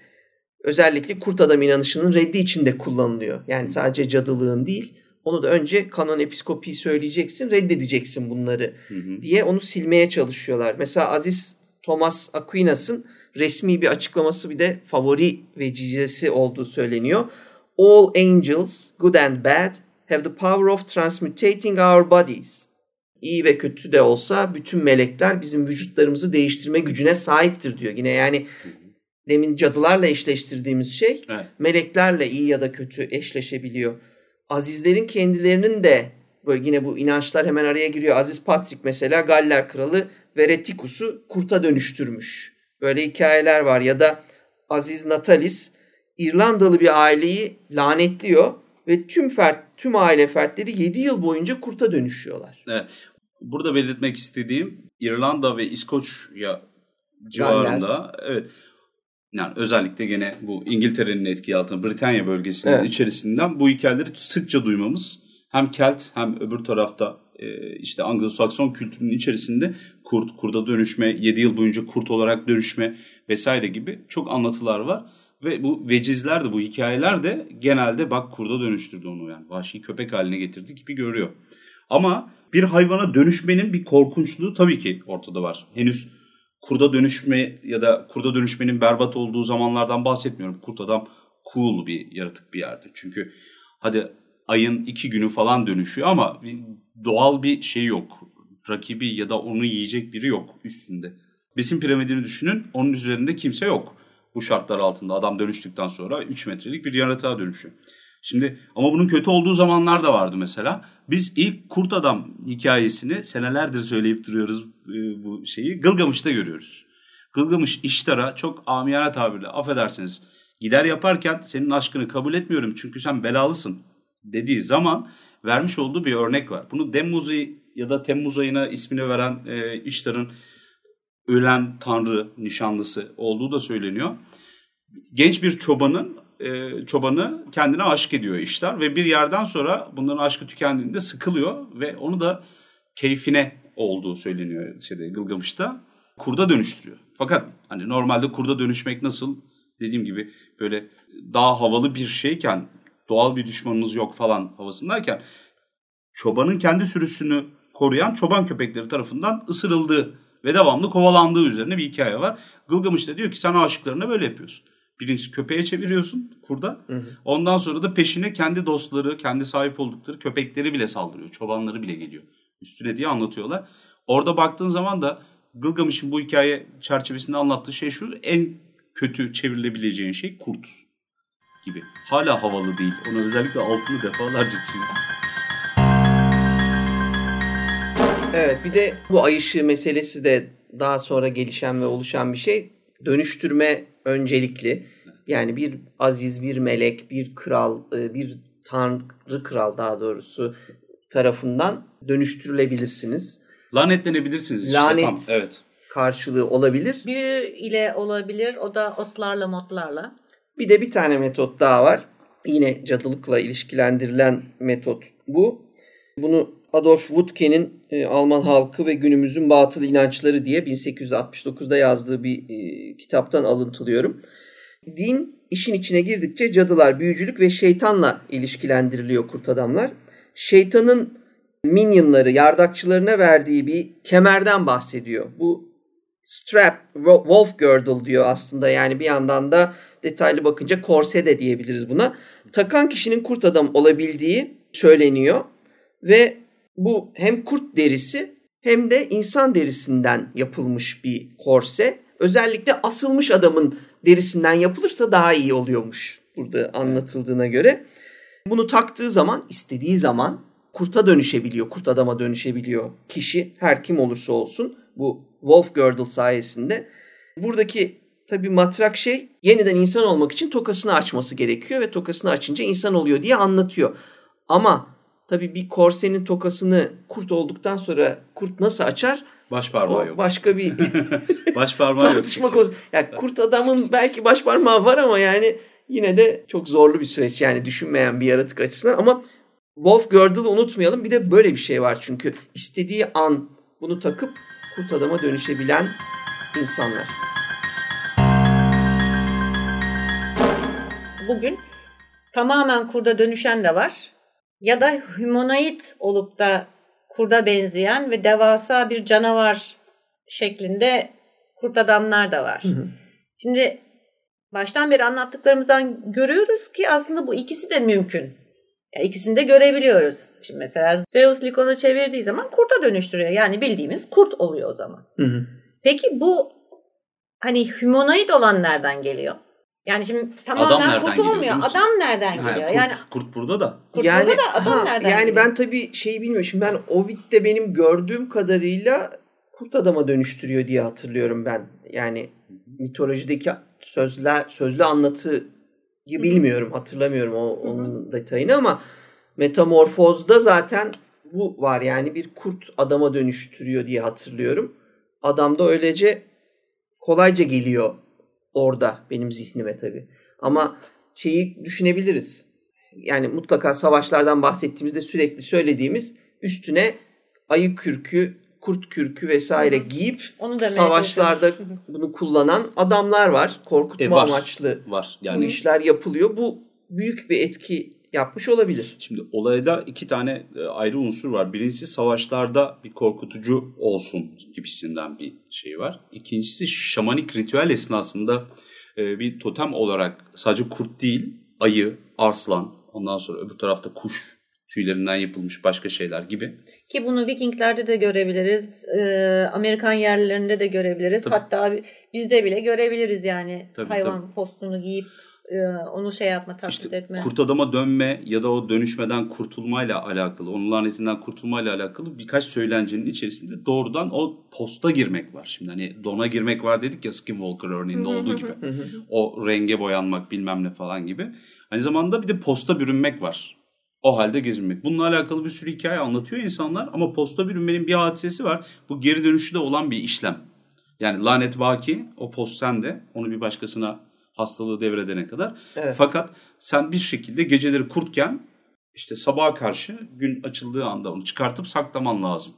Özellikle kurt adam inanışının reddi içinde kullanılıyor. Yani sadece cadılığın değil. Onu da önce kanon episkopiyi söyleyeceksin, reddedeceksin bunları Hı hı. diye onu silmeye çalışıyorlar. Mesela Aziz Thomas Aquinas'ın resmi bir açıklaması bir de favori vecizesi olduğu söyleniyor. All angels, good and bad, have the power of transmutating our bodies. İyi ve kötü de olsa bütün melekler bizim vücutlarımızı değiştirme gücüne sahiptir diyor. Yine yani demin cadılarla eşleştirdiğimiz şey Evet. meleklerle iyi ya da kötü eşleşebiliyor. Azizlerin kendilerinin de böyle yine bu inançlar hemen araya giriyor. Aziz Patrick mesela Galler kralı Vereticus'u kurta dönüştürmüş. Böyle hikayeler var ya da Aziz Natalis İrlandalı bir aileyi lanetliyor ve tüm fert tüm aile fertleri 7 yıl boyunca kurta dönüşüyorlar. Evet. Burada belirtmek istediğim İrlanda ve İskoçya civarında evet yani özellikle gene bu İngiltere'nin etki altında Britanya bölgesinin Evet. içerisinden bu hikayeleri sıkça duymamız hem Kelt hem öbür tarafta e, işte Anglo-Sakson kültürünün içerisinde kurt, kurda dönüşme, 7 yıl boyunca kurt olarak dönüşme vesaire gibi çok anlatılar var. Ve bu vecizler de bu hikayeler de genelde bak kurda dönüştürdü onu yani vahşi köpek haline getirdi gibi görüyor. Ama bir hayvana dönüşmenin bir korkunçluğu tabii ki ortada var. Henüz kurda dönüşme ya da kurda dönüşmenin berbat olduğu zamanlardan bahsetmiyorum. Kurt adam cool bir yaratık bir yerde. Çünkü hadi ayın iki günü falan dönüşüyor ama doğal bir şey yok. Rakibi ya da onu yiyecek biri yok üstünde. Besin piramidini düşünün onun üzerinde kimse yok. Bu şartlar altında adam dönüştükten sonra 3 metrelik bir yaratığa dönüşüyor. Şimdi ama bunun kötü olduğu zamanlar da vardı mesela. Biz ilk kurt adam hikayesini senelerdir söyleyip duruyoruz e, bu şeyi. Gılgamış'ta görüyoruz. Gılgamış İştar'a çok amiyane tabirle affedersiniz gider yaparken senin aşkını kabul etmiyorum çünkü sen belalısın dediği zaman vermiş olduğu bir örnek var. Bunu Temmuz ya da Temmuz ayına ismini veren e, İştar'ın ölen tanrı nişanlısı olduğu da söyleniyor. Genç bir çobanın e, çobanı kendine aşık ediyor işler ve bir yerden sonra bunların aşkı tükendiğinde sıkılıyor ve onu da keyfine olduğu söyleniyor şeyde Gılgamış'ta. Kurda dönüştürüyor. Fakat hani normalde kurda dönüşmek nasıl dediğim gibi böyle daha havalı bir şeyken doğal bir düşmanımız yok falan havasındayken çobanın kendi sürüsünü koruyan çoban köpekleri tarafından ısırıldığı ve devamlı kovalandığı üzerine bir hikaye var. Gılgamış da diyor ki sen aşıklarına böyle yapıyorsun. Birincisi köpeğe çeviriyorsun kurda. Hı hı. Ondan sonra da peşine kendi dostları, kendi sahip oldukları köpekleri bile saldırıyor. Çobanları bile geliyor üstüne diye anlatıyorlar. Orada baktığın zaman da Gılgamış'ın bu hikaye çerçevesinde anlattığı şey şu. En kötü çevrilebileceğin şey kurt gibi. Hala havalı değil. Onu özellikle altını defalarca çizdim. Evet bir de bu ay ışığı meselesi de daha sonra gelişen ve oluşan bir şey. Dönüştürme öncelikli. Yani bir aziz, bir melek, bir kral, e, bir tanrı kral daha doğrusu tarafından dönüştürülebilirsiniz. Lanetlenebilirsiniz işte Lanet. tam. Evet. Karşılığı olabilir. Büyü ile olabilir. O da otlarla motlarla. Bir de bir tane metot daha var. Yine cadılıkla ilişkilendirilen metot bu. Bunu Adolf Woodke'nin e, Alman halkı ve günümüzün batıl inançları diye 1869'da yazdığı bir e, kitaptan alıntılıyorum. Din işin içine girdikçe cadılar, büyücülük ve şeytanla ilişkilendiriliyor kurt adamlar. Şeytanın minyonları, yardakçılarına verdiği bir kemerden bahsediyor. Bu strap, wo- wolf girdle diyor aslında. Yani bir yandan da detaylı bakınca korse de diyebiliriz buna. Takan kişinin kurt adam olabildiği söyleniyor. Ve bu hem kurt derisi hem de insan derisinden yapılmış bir korse. Özellikle asılmış adamın derisinden yapılırsa daha iyi oluyormuş burada anlatıldığına göre. Bunu taktığı zaman istediği zaman kurta dönüşebiliyor, kurt adama dönüşebiliyor kişi her kim olursa olsun bu Wolf Girdle sayesinde. Buradaki tabii matrak şey yeniden insan olmak için tokasını açması gerekiyor ve tokasını açınca insan oluyor diye anlatıyor. Ama tabii bir korsenin tokasını kurt olduktan sonra kurt nasıl açar? Baş parmağı O yok. başka bir Baş parmağı yok. tartışma konusu. Yani kurt adamın belki baş parmağı var ama yani yine de çok zorlu bir süreç yani düşünmeyen bir yaratık açısından ama Wolf Girdle'ı unutmayalım. Bir de böyle bir şey var çünkü istediği an bunu takıp kurt adama dönüşebilen insanlar. Bugün tamamen kurda dönüşen de var. Ya da humanoid olup da kurda benzeyen ve devasa bir canavar şeklinde kurt adamlar da var. Hı hı. Şimdi baştan beri anlattıklarımızdan görüyoruz ki aslında bu ikisi de mümkün. Yani ikisini de görebiliyoruz. Şimdi mesela Zeus Likon'u çevirdiği zaman kurta dönüştürüyor. Yani bildiğimiz kurt oluyor o zaman. Hı hı. Peki bu hani humanoid olan nereden geliyor? Yani şimdi tamamen nereden kurt geliyor, olmuyor. Adam nereden Ha, geliyor? kurt, Yani kurt burada da. kurt yani burada da adam ha, nereden yani geliyor? ben tabii şeyi bilmiyorum. Şimdi ben Ovid'de benim gördüğüm kadarıyla kurt adama dönüştürüyor diye hatırlıyorum ben. Yani mitolojideki sözler sözlü anlatıyı bilmiyorum, hatırlamıyorum o onun detayını ama Metamorfoz'da zaten bu var. Yani bir kurt adama dönüştürüyor diye hatırlıyorum. Adam da öylece kolayca geliyor orada benim zihnime tabii. Ama şeyi düşünebiliriz. Yani mutlaka savaşlardan bahsettiğimizde sürekli söylediğimiz üstüne ayı kürkü, kurt kürkü vesaire giyip Onu savaşlarda bunu kullanan adamlar var. Korkutma E, var. amaçlı Var. bu Yani işler yapılıyor. Bu büyük bir etki yapmış olabilir. Şimdi olayda iki tane e, ayrı unsur var. Birincisi savaşlarda bir korkutucu olsun gibisinden bir şey var. İkincisi şamanik ritüel esnasında e, bir totem olarak sadece kurt değil, ayı, arslan, ondan sonra öbür tarafta kuş tüylerinden yapılmış başka şeyler gibi. Ki bunu Vikinglerde de görebiliriz. e, Amerikan yerlilerinde de görebiliriz. Tabii. Hatta bi- bizde bile görebiliriz yani. Tabii, Hayvan postunu giyip onu şey yapma, taklit İşte etme. kurt adama dönme ya da o dönüşmeden kurtulmayla alakalı, onun lanetinden kurtulmayla alakalı birkaç söylencenin içerisinde doğrudan o posta girmek var. Şimdi hani dona girmek var dedik ya Skinwalker örneğinde olduğu gibi. O renge boyanmak bilmem ne falan gibi. Aynı zamanda bir de posta bürünmek var. O halde gezinmek. Bununla alakalı bir sürü hikaye anlatıyor insanlar ama posta bürünmenin bir hadisesi var. Bu geri dönüşü de olan bir işlem. Yani lanet baki, o post sende. Onu bir başkasına hastalığı devredene kadar. Evet. Fakat sen bir şekilde geceleri kurtken işte sabaha karşı gün açıldığı anda onu çıkartıp saklaman lazım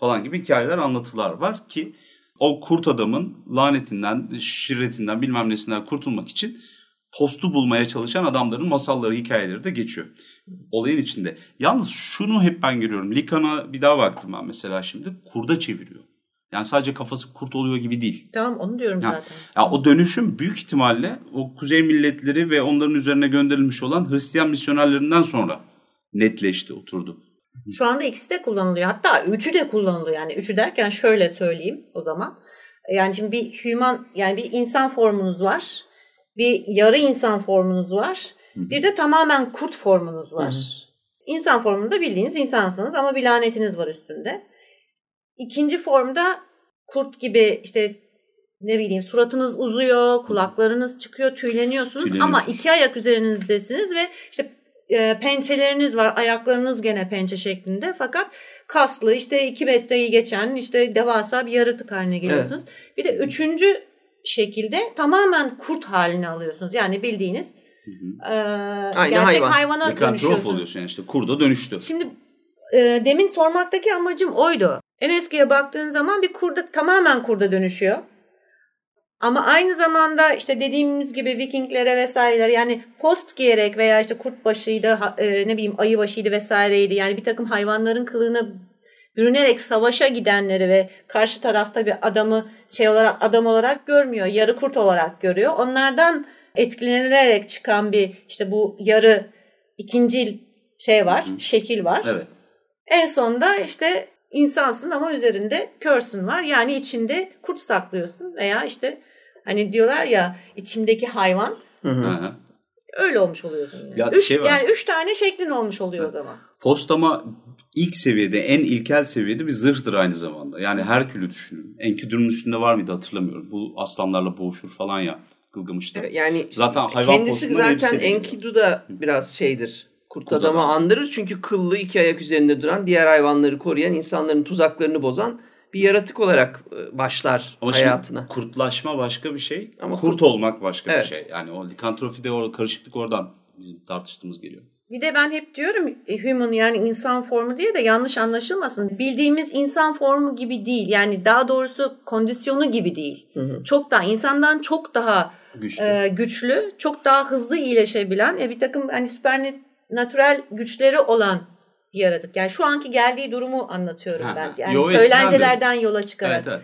falan gibi hikayeler anlatılar var ki o kurt adamın lanetinden, şirretinden bilmem nesinden kurtulmak için postu bulmaya çalışan adamların masalları, hikayeleri de geçiyor. Olayın içinde. Yalnız şunu hep ben görüyorum. Likan'a bir daha baktım ben mesela şimdi. Kurda çeviriyor. Yani sadece kafası kurt oluyor gibi değil. Tamam onu diyorum Ha, zaten. Ya o dönüşüm büyük ihtimalle o kuzey milletleri ve onların üzerine gönderilmiş olan Hristiyan misyonerlerinden sonra netleşti, oturdu. Şu anda ikisi de kullanılıyor. Hatta üçü de kullanılıyor. Yani üçü derken şöyle söyleyeyim o zaman. Yani şimdi bir human yani bir insan formunuz var. Bir yarı insan formunuz var. Bir de tamamen kurt formunuz var. Hı hı. İnsan formunda bildiğiniz insansınız ama bir lanetiniz var üstünde. İkinci formda kurt gibi işte ne bileyim suratınız uzuyor, kulaklarınız çıkıyor, tüyleniyorsunuz ama iki ayak üzerinizdesiniz ve işte e, pençeleriniz var, ayaklarınız gene pençe şeklinde fakat kaslı işte iki metreyi geçen işte devasa bir yaratık haline geliyorsunuz. Bir de üçüncü şekilde tamamen kurt halini alıyorsunuz. Yani bildiğiniz Hı hı. e, Aynı gerçek hayvan. hayvana Likantrop dönüşüyorsunuz. oluyorsun yani işte kurda dönüştü. Şimdi e, demin sormaktaki amacım oydu. En eskiye baktığın zaman bir kurda tamamen kurda dönüşüyor. Ama aynı zamanda işte dediğimiz gibi Vikinglere vesairelere yani post giyerek veya işte kurt başıydı e, ne bileyim ayı başıydı vesaireydi. Yani bir takım hayvanların kılığına bürünerek savaşa gidenleri ve karşı tarafta bir adamı şey olarak adam olarak görmüyor. Yarı kurt olarak görüyor. Onlardan etkilenerek çıkan bir işte bu yarı ikinci şey var, Hı şekil var. Evet. En sonda işte insansın ama üzerinde körsün var. Yani içinde kurt saklıyorsun veya işte hani diyorlar ya içimdeki hayvan Hı hı. Öyle olmuş oluyorsun. Yani. Ya üç, şey var. yani üç tane şeklin olmuş oluyor o zaman. Post ama ilk seviyede, en ilkel seviyede bir zırhtır aynı zamanda. Yani Herkül'ü düşünün. Enkidu'nun üstünde var mıydı hatırlamıyorum. Bu aslanlarla boğuşur falan ya Gılgamış'ta. Evet, Yani Zaten hayvan kendisi zaten hepsi- Enkidu da biraz şeydir. Kurt adamı adam. andırır çünkü kıllı iki ayak üzerinde duran, diğer hayvanları koruyan, insanların tuzaklarını bozan bir yaratık olarak e, başlar Ama şimdi hayatına. kurtlaşma başka bir şey, Ama kurt kurt- olmak başka Evet. bir şey. Yani o likantrofide o karışıklık oradan bizim tartıştığımız geliyor. Bir de ben hep diyorum e, human yani insan formu diye de yanlış anlaşılmasın. Bildiğimiz insan formu gibi değil. Yani daha doğrusu kondisyonu gibi değil. Hı hı. Çok daha insandan çok daha Güçlü. e, güçlü, çok daha hızlı iyileşebilen e, bir takım hani supernatural güçleri olan bir yaratık. Yani şu anki geldiği durumu anlatıyorum Ha, ben. Yani Yo, eskiden de. söylencelerden yola çıkarak. evet evet.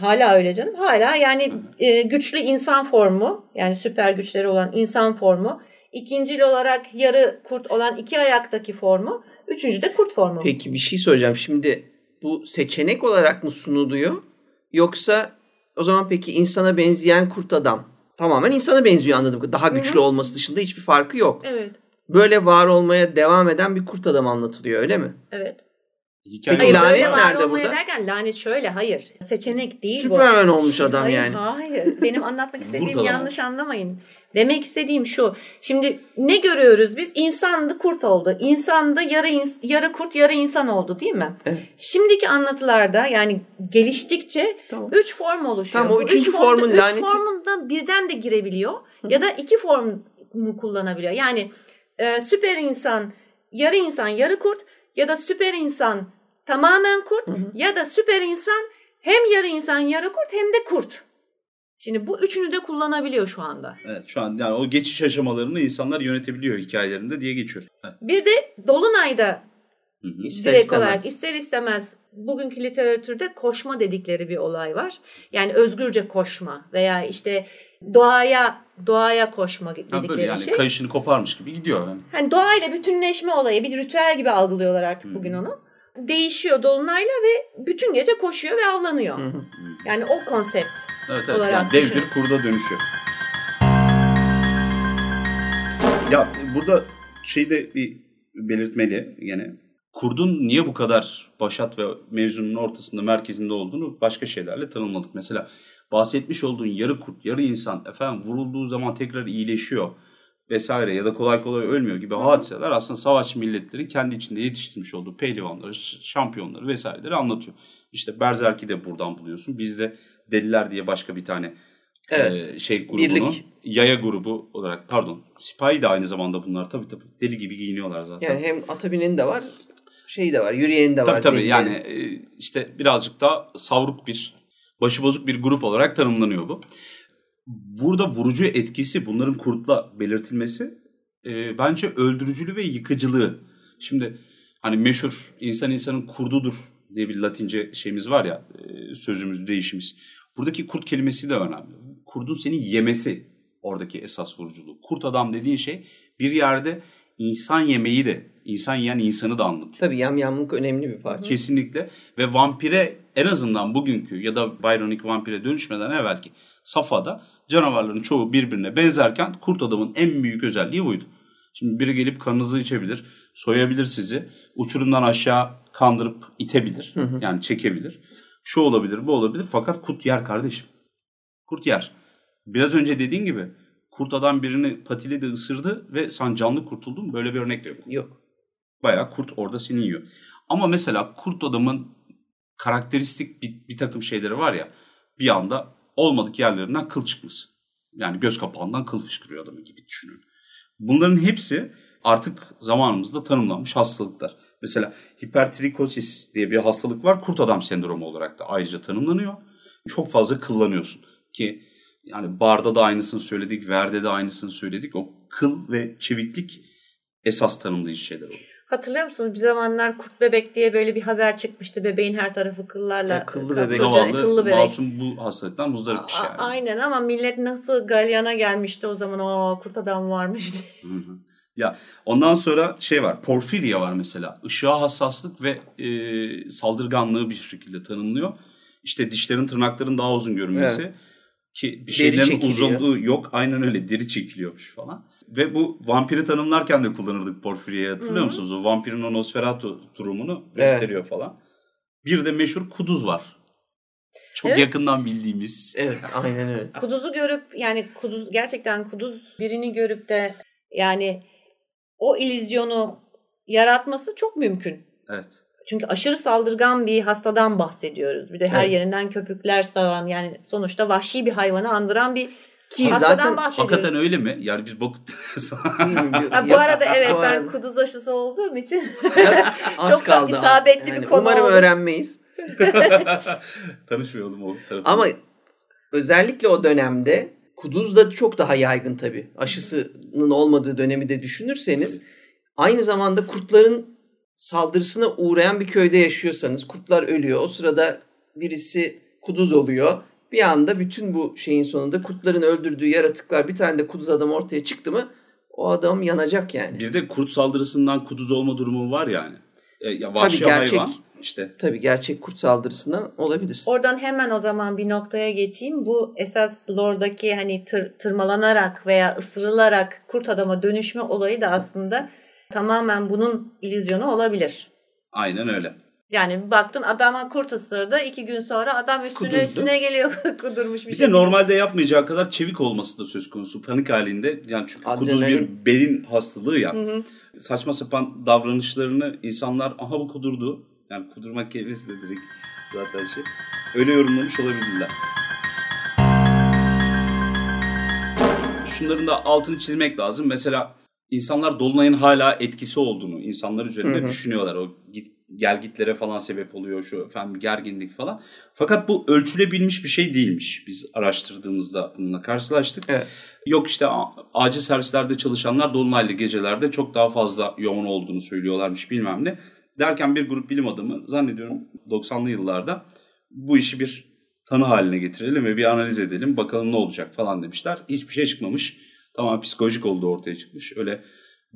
Hala öyle canım. Hala yani e, güçlü insan formu yani süper güçleri olan insan formu. İkincil olarak yarı kurt olan iki ayaktaki formu. Üçüncü de kurt formu. Peki bir şey soracağım. Şimdi bu seçenek olarak mı sunuluyor? Yoksa o zaman peki insana benzeyen kurt adam tamamen insana benziyor anladım. Daha güçlü Hı hı. olması dışında hiçbir farkı yok. Evet. Böyle var olmaya devam eden bir kurt adam anlatılıyor öyle mi? Evet. Hikaye Peki Hayır, lanet nerede burada? derken lanet şöyle hayır. Seçenek değil bu. Süperman olmuş adam hayır, yani. Hayır. Benim anlatmak istediğim yanlış anlamayın. Demek istediğim şu. Şimdi ne görüyoruz biz? İnsandı kurt oldu. İnsandı yarı ins- yarı kurt yarı insan oldu değil mi? Evet. Şimdiki anlatılarda yani geliştikçe Tamam. üç form oluşuyor. Tamam, o üçüncü üç formun üç laneti- formunda birden de girebiliyor. Ya da iki formu kullanabiliyor. Yani e, süper insan, yarı insan, yarı kurt ya da süper insan tamamen kurt Hı hı. ya da süper insan hem yarı insan yarı kurt hem de kurt. Şimdi bu üçünü de kullanabiliyor şu anda. Evet şu an yani o geçiş aşamalarını insanlar yönetebiliyor hikayelerinde diye geçiyor. Evet. Bir de Dolunay'da Hı hı. İster direkt istemez. olarak ister istemez bugünkü literatürde koşma dedikleri bir olay var. Yani özgürce koşma veya işte doğaya doğaya koşma Ha, dedikleri böyle yani şey. kayışını koparmış gibi gidiyor yani. Hani doğayla bütünleşme olayı bir ritüel gibi algılıyorlar artık bugün onu. Değişiyor dolunayla ve bütün gece koşuyor ve avlanıyor. Hı hı. Yani o konsept. Evet evet olarak yani dev bir kurda dönüşüyor. Ya burada şeyde bir belirtmeli gene. Kurdun niye bu kadar başat ve mevzunun ortasında, merkezinde olduğunu başka şeylerle tanımladık. Mesela bahsetmiş olduğun yarı kurt, yarı insan efendim vurulduğu zaman tekrar iyileşiyor vesaire ya da kolay kolay ölmüyor gibi hadiseler aslında savaş milletleri kendi içinde yetiştirmiş olduğu pehlivanları, şampiyonları vesaireleri anlatıyor. İşte Berzerk'i de buradan buluyorsun. Bizde Deliler diye başka bir tane Evet. e, şey grubunu, Birlik. yaya grubu olarak pardon sipahi de aynı zamanda bunlar tabii tabii deli gibi giyiniyorlar zaten. Yani hem atabinin de var, şey de var, yürüyenin de var. tabii tabii yani e, işte birazcık daha savruk bir başıbozuk bir grup olarak tanımlanıyor bu. Burada vurucu etkisi bunların kurtla belirtilmesi e, bence öldürücülüğü ve yıkıcılığı. Şimdi hani meşhur insan insanın kurdudur diye bir latince şeyimiz var ya e, sözümüz değişimiz. Buradaki kurt kelimesi de önemli. Kurdun seni yemesi oradaki esas vuruculuğu. Kurt adam dediğin şey bir yerde insan yemeği de insan yiyen insanı da anlatıyor. Tabii yamyamlık önemli bir parça. Kesinlikle ve vampire en azından bugünkü ya da Byronic vampire dönüşmeden evvelki safhada canavarların çoğu birbirine benzerken kurt adamın en büyük özelliği buydu. Şimdi biri gelip kanınızı içebilir, soyabilir sizi, uçurumdan aşağı kandırıp itebilir, Hı hı. yani çekebilir. Şu olabilir, bu olabilir fakat kurt yer kardeşim. Kurt yer. Biraz önce dediğin gibi kurt adam birini patiledi ısırdı ve sen canlı kurtuldun. Böyle bir örnek de yok. Yok. Bayağı kurt orada seni yiyor. Ama mesela kurt adamın karakteristik bir, bir takım şeyleri var ya bir anda olmadık yerlerinden kıl çıkması. Yani göz kapağından kıl fışkırıyor adamı gibi düşünün. Bunların hepsi artık zamanımızda tanımlanmış hastalıklar. Mesela hipertrikosis diye bir hastalık var. Kurt adam sendromu olarak da ayrıca tanımlanıyor. Çok fazla kıllanıyorsun ki yani barda da aynısını söyledik, verde de aynısını söyledik. O kıl ve çeviklik esas tanımlayıcı şeyler oluyor. Hatırlıyor musunuz? Bir zamanlar kurt bebek diye böyle bir haber çıkmıştı. Bebeğin her tarafı kıllarla. Ya, kıllı kaplı- bebek. Zavallı kıllı bebek. masum bu hastalıktan muzdaripmiş A- yani. Aynen ama millet nasıl galyana gelmişti o zaman o kurt adam varmış diye. Hı hı. Ya ondan sonra şey var, porfirya var mesela. Işığa hassaslık ve e, saldırganlığı bir şekilde tanımlıyor. İşte dişlerin, tırnakların daha uzun görünmesi ki bir şeylerin uzunluğu yok. Aynen öyle deri çekiliyormuş falan. Ve bu vampiri tanımlarken de kullanırdık porfiryayı hatırlıyor Hı hı. musunuz? O vampirin o Nosferatu durumunu Evet. gösteriyor falan. Bir de meşhur kuduz var. Çok Evet. yakından bildiğimiz. Evet aynen öyle. Kuduzu görüp yani kuduz gerçekten kuduz birini görüp de yani o ilizyonu yaratması çok mümkün. Evet. Çünkü aşırı saldırgan bir hastadan bahsediyoruz. Bir de her Evet. yerinden köpükler savan yani sonuçta vahşi bir hayvanı andıran bir Ki hastadan zaten bahsediyoruz. Hakikaten öyle mi? Yani biz bok... Ha, bu Ya- arada evet bu ben arada- kuduz aşısı olduğum için çok kaldı. isabetli bir konu Umarım oldu. öğrenmeyiz. Tanışmayalım o tarafı. Ama özellikle o dönemde kuduz da çok daha yaygın tabii. Aşısının olmadığı dönemi de düşünürseniz aynı zamanda kurtların saldırısına uğrayan bir köyde yaşıyorsanız kurtlar ölüyor. O sırada birisi kuduz oluyor. Bir anda bütün bu şeyin sonunda kurtların öldürdüğü yaratıklar bir tane de kuduz adam ortaya çıktı mı o adam yanacak yani. Bir de kurt saldırısından kuduz olma durumu var yani. E, ya vahşi Tabii gerçek, hayvan işte. Tabii gerçek kurt saldırısından olabilir. Oradan hemen o zaman bir noktaya geçeyim. Bu esas lore'daki hani tır, tırmalanarak veya ısırılarak kurt adama dönüşme olayı da aslında tamamen bunun illüzyonu olabilir. Aynen öyle. Yani baktın adama kurt ısırdı. iki gün sonra adam üstüne Kudurdu. üstüne geliyor kudurmuş bir, Bir şey. de normalde yapmayacağı kadar çevik olması da söz konusu panik halinde. Yani çünkü kuduz Adrenalin. bir belin hastalığı ya. Hı hı. Saçma sapan davranışlarını insanlar aha bu kudurdu. Yani kudurmak kelimesi de direkt zaten şey. Öyle yorumlamış olabilirler. Şunların da altını çizmek lazım. Mesela insanlar dolunayın hala etkisi olduğunu insanlar üzerinde Hı hı. düşünüyorlar. O git, gel gitlere falan sebep oluyor şu efendim gerginlik falan. Fakat bu ölçülebilmiş bir şey değilmiş. Biz araştırdığımızda bununla karşılaştık. Evet. Yok işte acil servislerde çalışanlar dolunaylı gecelerde çok daha fazla yoğun olduğunu söylüyorlarmış bilmem ne. Derken bir grup bilim adamı zannediyorum 90'lı yıllarda bu işi bir tanı haline getirelim ve bir analiz edelim bakalım ne olacak falan demişler. Hiçbir şey çıkmamış. Tamamen psikolojik olduğu ortaya çıkmış. Öyle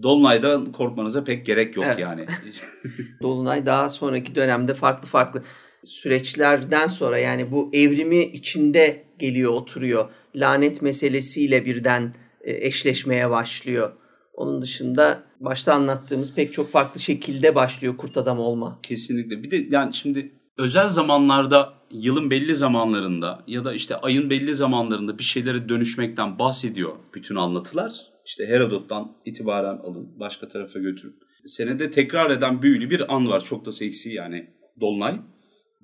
Dolunay'dan korkmanıza pek gerek yok Evet. yani. Dolunay daha sonraki dönemde farklı farklı süreçlerden sonra yani bu evrimi içinde geliyor oturuyor. Lanet meselesiyle birden e, eşleşmeye başlıyor. Onun dışında başta anlattığımız pek çok farklı şekilde başlıyor kurt adam olma. Kesinlikle. Bir de yani şimdi özel zamanlarda yılın belli zamanlarında ya da işte ayın belli zamanlarında bir şeylere dönüşmekten bahsediyor bütün anlatılar. İşte Herodot'tan itibaren alın başka tarafa götürün. Senede tekrar eden büyülü bir an var. Çok da seksi yani Dolunay.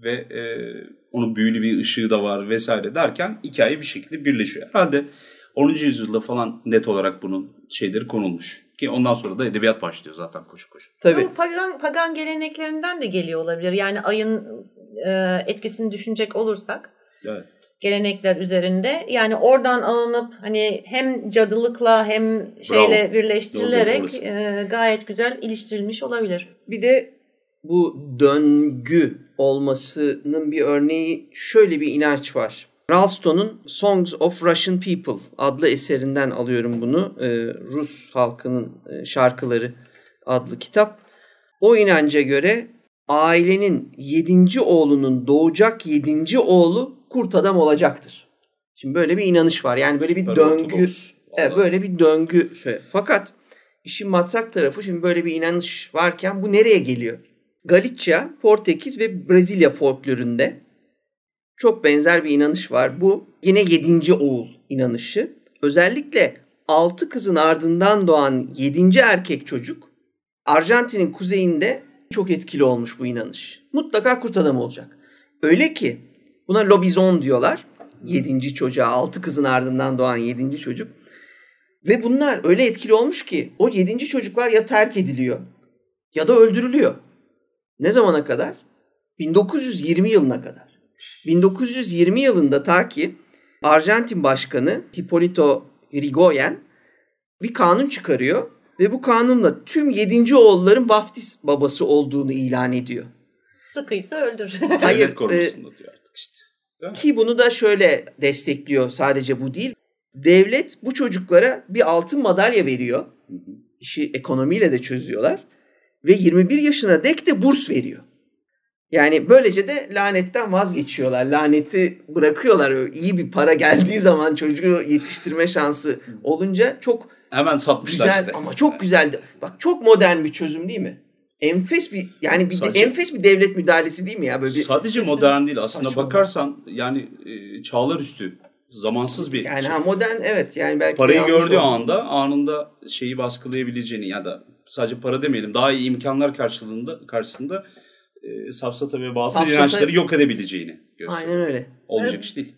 Ve e, onun büyülü bir ışığı da var vesaire derken hikaye bir şekilde birleşiyor. Herhalde 10. yüzyılda falan net olarak bunun şeyleri konulmuş. Ki ondan sonra da edebiyat başlıyor zaten koşu koşu. Tabii. Bu pagan, pagan geleneklerinden de geliyor olabilir. Yani ayın e, etkisini düşünecek olursak Evet. gelenekler üzerinde yani oradan alınıp hani hem cadılıkla hem şeyle Bravo. birleştirilerek Doğru, doğru, e, gayet güzel iliştirilmiş olabilir. Bir de bu döngü olmasının bir örneği şöyle bir inanç var. Ralston'un Songs of Russian People adlı eserinden alıyorum bunu. Ee, Rus halkının e, şarkıları adlı kitap. O inanca göre ailenin yedinci oğlunun doğacak yedinci oğlu kurt adam olacaktır. Şimdi böyle bir inanış var. Yani böyle bir Süper döngü. Evet, böyle bir döngü. Şöyle. Fakat işin matrak tarafı şimdi böyle bir inanış varken bu nereye geliyor? Galicia, Portekiz ve Brezilya folkloründe çok benzer bir inanış var. Bu yine yedinci oğul inanışı. Özellikle altı kızın ardından doğan yedinci erkek çocuk Arjantin'in kuzeyinde çok etkili olmuş bu inanış. Mutlaka kurt adam olacak. Öyle ki buna lobizon diyorlar. Yedinci çocuğa, altı kızın ardından doğan yedinci çocuk. Ve bunlar öyle etkili olmuş ki o yedinci çocuklar ya terk ediliyor ya da öldürülüyor. Ne zamana kadar? 1920 yılına kadar. 1920 yılında ta ki Arjantin Başkanı Hipólito Yrigoyen bir kanun çıkarıyor ve bu kanunla tüm yedinci oğulların vaftiz babası olduğunu ilan ediyor. Sıkıysa öldür. Hayır, Devlet korkusunda diyor artık işte. Ki bunu da şöyle destekliyor sadece bu değil. Devlet bu çocuklara bir altın madalya veriyor. Hı hı. İşi ekonomiyle de çözüyorlar. Ve 21 yaşına dek de burs veriyor. Yani böylece de lanetten vazgeçiyorlar. Laneti bırakıyorlar. İyi bir para geldiği zaman çocuğu yetiştirme şansı olunca çok Hemen satmışlar güzel işte. ama çok güzeldi. Bak çok modern bir çözüm değil mi? Enfes bir yani bir de Sadece- enfes bir devlet müdahalesi değil mi ya böyle bir Sadece modern değil aslında Saçma. bakarsan yani e, çağlar üstü zamansız bir yani şey. ha modern evet yani belki Parayı gördüğü oldu. anda anında şeyi baskılayabileceğini ya da sadece para demeyelim daha iyi imkanlar karşılığında karşısında e, safsata ve batıl Safsata- inançları yok edebileceğini gösteriyor. Aynen öyle. Olacak Evet. iş değil.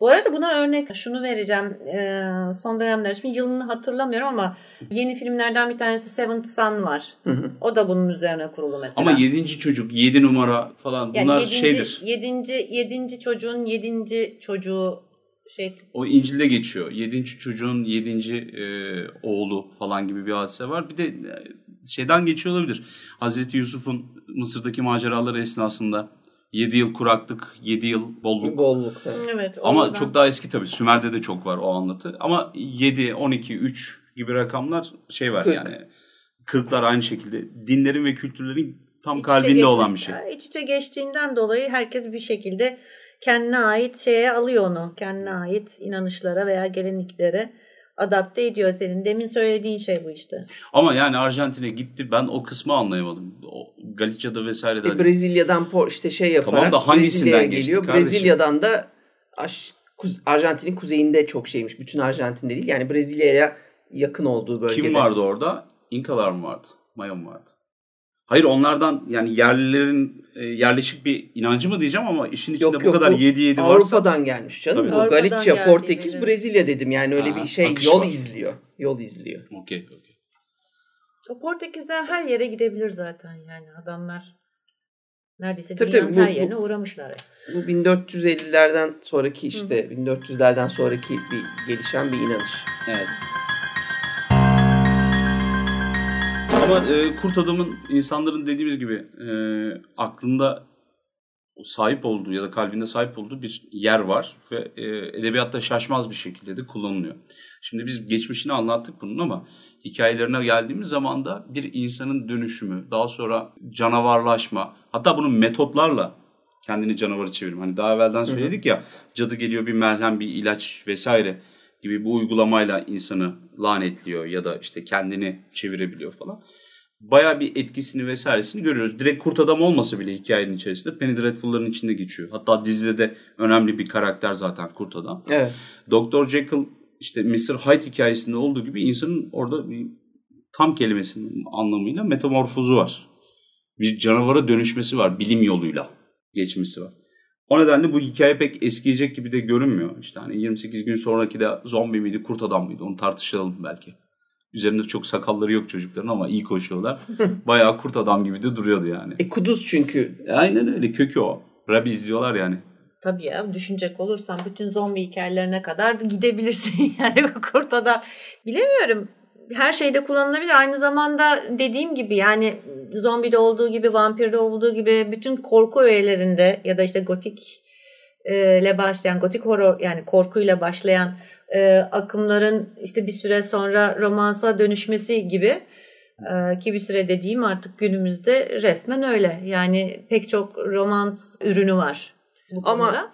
Bu arada buna örnek şunu vereceğim. Ee, son dönemler şimdi yılını hatırlamıyorum ama yeni filmlerden bir tanesi Seventh Son var. Hı hı. O da bunun üzerine kurulu mesela. Ama yedinci çocuk, yedi numara falan yani bunlar yedinci, şeydir. Yedinci, yedinci çocuğun yedinci çocuğu şey O İncil'de geçiyor. Yedinci çocuğun yedinci e, oğlu falan gibi bir hadise var. Bir de e, şeyden geçiyor olabilir. Hazreti Yusuf'un Mısır'daki maceraları esnasında 7 yıl kuraklık, 7 yıl bolluk. Bolluk. evet. Evet. Ama oradan- çok daha eski tabii. Sümer'de de çok var o anlatı. Ama 7, 12, 3 gibi rakamlar şey var Kırk. yani. Kırklar aynı şekilde. Dinlerin ve kültürlerin tam İç kalbinde olan bir geçmesi- şey. İç içe geçtiğinden dolayı herkes bir şekilde kendine ait şeye alıyor onu. Kendine ait inanışlara veya gelenliklere adapte ediyor senin. Demin söylediğin şey bu işte. Ama yani Arjantin'e gitti. Ben o kısmı anlayamadım. O Galicia'da vesaire de. E, Brezilya'dan por işte şey yaparak Tamam da hangisinden geliyor. kardeşim? Brezilya'dan da aş, kuz- Arjantin'in kuzeyinde çok şeymiş. Bütün Arjantin'de değil. Yani Brezilya'ya yakın olduğu bölgede. Kim vardı orada? İnkalar mı vardı? Maya mı vardı? Hayır onlardan yani yerlilerin e, yerleşik bir inancı mı diyeceğim ama işin içinde Yok, bu yok, kadar bu 7-7 varsa Avrupa'dan gelmiş canım. Tabii. Bu Avrupa'dan Galicia, geldiği Portekiz, belli. Brezilya dedim. Yani öyle Ha, bir şey akış yol var. izliyor. Yol izliyor. okey okey. O Portekizler her yere gidebilir zaten yani adamlar. Neredeyse Tabii dünyanın tabii, bu- her bu- yerine uğramışlar. Bu 1450'lerden sonraki işte 1400'lerden sonraki bir gelişen bir inanış. Evet. Ama e, Kurt Adam'ın insanların dediğimiz gibi e, aklında sahip olduğu ya da kalbinde sahip olduğu bir yer var ve e, edebiyatta şaşmaz bir şekilde de kullanılıyor. Şimdi biz geçmişini anlattık bunun ama hikayelerine geldiğimiz zaman da bir insanın dönüşümü, daha sonra canavarlaşma, hatta bunun metotlarla kendini canavarı çevirme. Hani daha evvelden söyledik ya cadı geliyor bir merhem, bir ilaç vesaire gibi bu uygulamayla insanı lanetliyor ya da işte kendini çevirebiliyor falan. Bayağı bir etkisini vesairesini görüyoruz. Direkt kurt adam olmasa bile hikayenin içerisinde Penny Dreadful'ların içinde geçiyor. Hatta dizide de önemli bir karakter zaten kurt adam. Evet. Dr. Jekyll işte Mr. Hyde hikayesinde olduğu gibi insanın orada bir tam kelimesinin anlamıyla metamorfozu var. Bir canavara dönüşmesi var bilim yoluyla geçmesi var. O nedenle bu hikaye pek eskiyecek gibi de görünmüyor. İşte hani 28 gün sonraki de zombi miydi, kurt adam mıydı onu tartışalım belki. Üzerinde çok sakalları yok çocukların ama iyi koşuyorlar. Bayağı kurt adam gibi de duruyordu yani. E kuduz çünkü. Aynen öyle kökü o. Rab izliyorlar yani. Tabii ya düşünecek olursan bütün zombi hikayelerine kadar gidebilirsin yani kurt adam. Bilemiyorum. Her şeyde kullanılabilir. Aynı zamanda dediğim gibi yani zombide olduğu gibi, vampirde olduğu gibi bütün korku öğelerinde ya da işte gotik e, ile başlayan, gotik horror yani korkuyla başlayan e, akımların işte bir süre sonra romansa dönüşmesi gibi e, ki bir süre dediğim artık günümüzde resmen öyle. Yani pek çok romans ürünü var bu Ama konuda.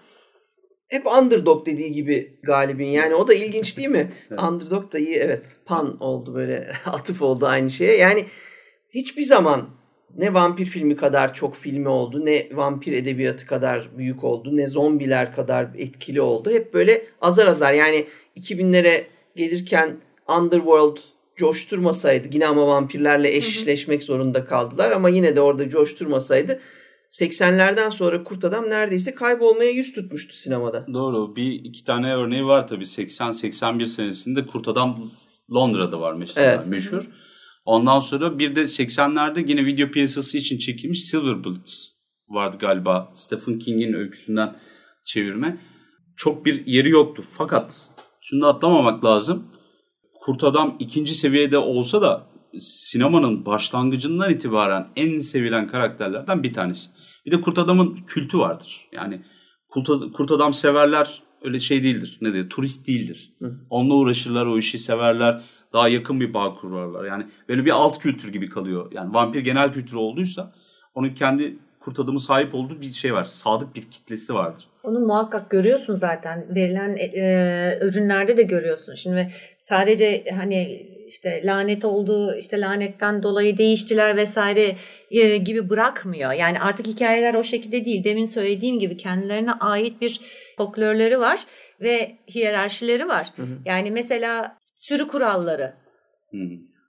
Hep underdog dediği gibi galibin. Yani o da ilginç değil mi? Evet. Underdog da iyi evet. Pan oldu böyle atıf oldu aynı şeye. Yani hiçbir zaman ne vampir filmi kadar çok filmi oldu, ne vampir edebiyatı kadar büyük oldu, ne zombiler kadar etkili oldu. Hep böyle azar azar yani 2000'lere gelirken Underworld coşturmasaydı yine ama vampirlerle eşleşmek zorunda kaldılar ama yine de orada coşturmasaydı 80'lerden sonra Kurt Adam neredeyse kaybolmaya yüz tutmuştu sinemada. Doğru. Bir iki tane örneği var tabii. 80-81 senesinde Kurt Adam Londra'da var mesela Evet. meşhur. Ondan sonra bir de 80'lerde yine video piyasası için çekilmiş Silver Bullets vardı galiba. Stephen King'in öyküsünden çevirme. Çok bir yeri yoktu. Fakat şunu da atlamamak lazım. Kurt Adam ikinci seviyede olsa da sinemanın başlangıcından itibaren en sevilen karakterlerden bir tanesi. Bir de Kurt Adam'ın kültü vardır. Yani Kurt, Kurt Adam severler öyle şey değildir. Ne diyor? Turist değildir. Hı. Onunla uğraşırlar, o işi severler. Daha yakın bir bağ kurarlar. Yani böyle bir alt kültür gibi kalıyor. Yani vampir genel kültürü olduysa onun kendi Kurt Adam'ın sahip olduğu bir şey var. Sadık bir kitlesi vardır. Onu muhakkak görüyorsun zaten. Verilen e, ürünlerde de görüyorsun. Şimdi sadece hani işte lanet olduğu işte lanetten dolayı değiştiler vesaire e, gibi bırakmıyor. Yani artık hikayeler o şekilde değil. Demin söylediğim gibi kendilerine ait bir folklorları var ve hiyerarşileri var. Hı hı. Yani mesela sürü kuralları, Hı.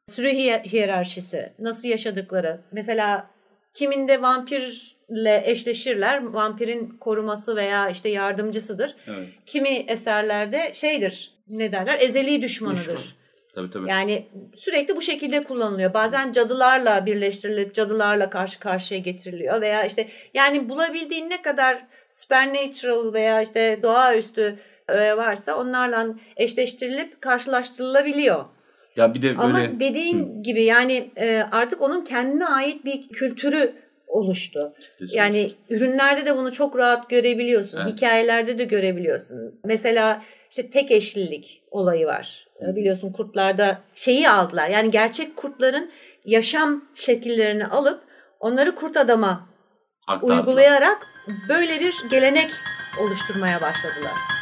sürü hiye- hiyerarşisi, nasıl yaşadıkları. Mesela kiminde vampirle eşleşirler. Vampirin koruması veya işte yardımcısıdır. Evet. Kimi eserlerde şeydir, ne derler? Ezeli düşmanıdır. Düşman. Tabii tabii. Yani sürekli bu şekilde kullanılıyor. Bazen cadılarla birleştirilip cadılarla karşı karşıya getiriliyor veya işte yani bulabildiğin ne kadar supernatural veya işte doğaüstü varsa onlarla eşleştirilip karşılaştırılabiliyor. Ya bir de böyle Ama dediğin gibi yani e, artık onun kendine ait bir kültürü oluştu. Yani ürünlerde de bunu çok rahat görebiliyorsun. Evet. Hikayelerde de görebiliyorsun. Mesela işte tek eşlilik olayı var. Biliyorsun kurtlarda şeyi aldılar. Yani gerçek kurtların yaşam şekillerini alıp onları kurt adama Aktardılar. uygulayarak böyle bir gelenek oluşturmaya başladılar.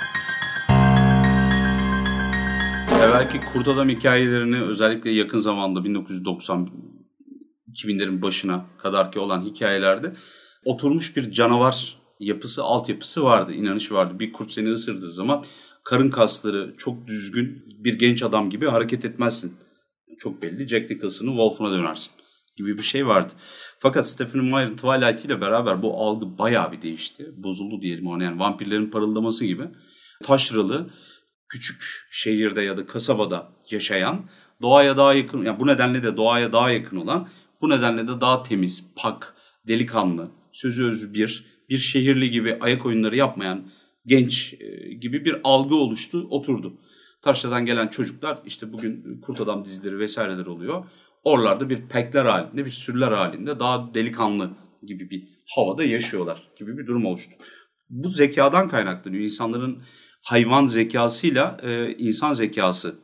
Evvelki kurt adam hikayelerini özellikle yakın zamanda 1990 2000'lerin başına kadar ki olan hikayelerde oturmuş bir canavar yapısı, altyapısı vardı, inanış vardı. Bir kurt seni ısırdığı zaman karın kasları çok düzgün bir genç adam gibi hareket etmezsin. Çok belli. Jack Nicholson'ın Wolf'una dönersin gibi bir şey vardı. Fakat Stephen Meyer'ın Twilight ile beraber bu algı bayağı bir değişti. Bozuldu diyelim ona yani vampirlerin parıldaması gibi. Taşralı, küçük şehirde ya da kasabada yaşayan, doğaya daha yakın, yani bu nedenle de doğaya daha yakın olan, bu nedenle de daha temiz, pak, delikanlı, sözü özü bir, bir şehirli gibi ayak oyunları yapmayan genç e, gibi bir algı oluştu, oturdu. Taşra'dan gelen çocuklar işte bugün Kurt Adam dizileri vesaireler oluyor. Oralarda bir pekler halinde, bir sürüler halinde daha delikanlı gibi bir havada yaşıyorlar gibi bir durum oluştu. Bu zekadan kaynaklanıyor. İnsanların hayvan zekasıyla e, insan zekası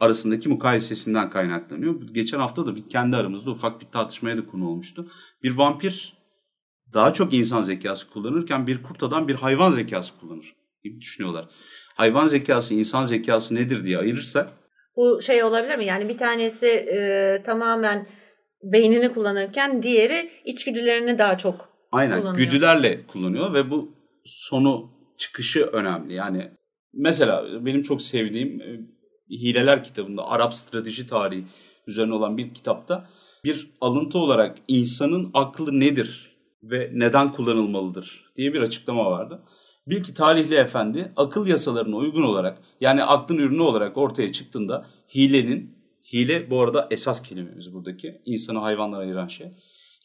arasındaki mukayesesinden kaynaklanıyor. Geçen hafta da bir kendi aramızda ufak bir tartışmaya da konu olmuştu. Bir vampir daha çok insan zekası kullanırken bir kurt adam bir hayvan zekası kullanır gibi düşünüyorlar. Hayvan zekası, insan zekası nedir diye ayırırsak bu şey olabilir mi? Yani bir tanesi e, tamamen beynini kullanırken diğeri içgüdülerini daha çok Aynen, kullanıyor. güdülerle kullanıyor ve bu sonu çıkışı önemli. Yani mesela benim çok sevdiğim e, Hileler kitabında Arap strateji tarihi üzerine olan bir kitapta bir alıntı olarak insanın aklı nedir ve neden kullanılmalıdır diye bir açıklama vardı. Bil ki talihli efendi akıl yasalarına uygun olarak yani aklın ürünü olarak ortaya çıktığında hilenin, hile bu arada esas kelimemiz buradaki insanı hayvanlara ayıran şey.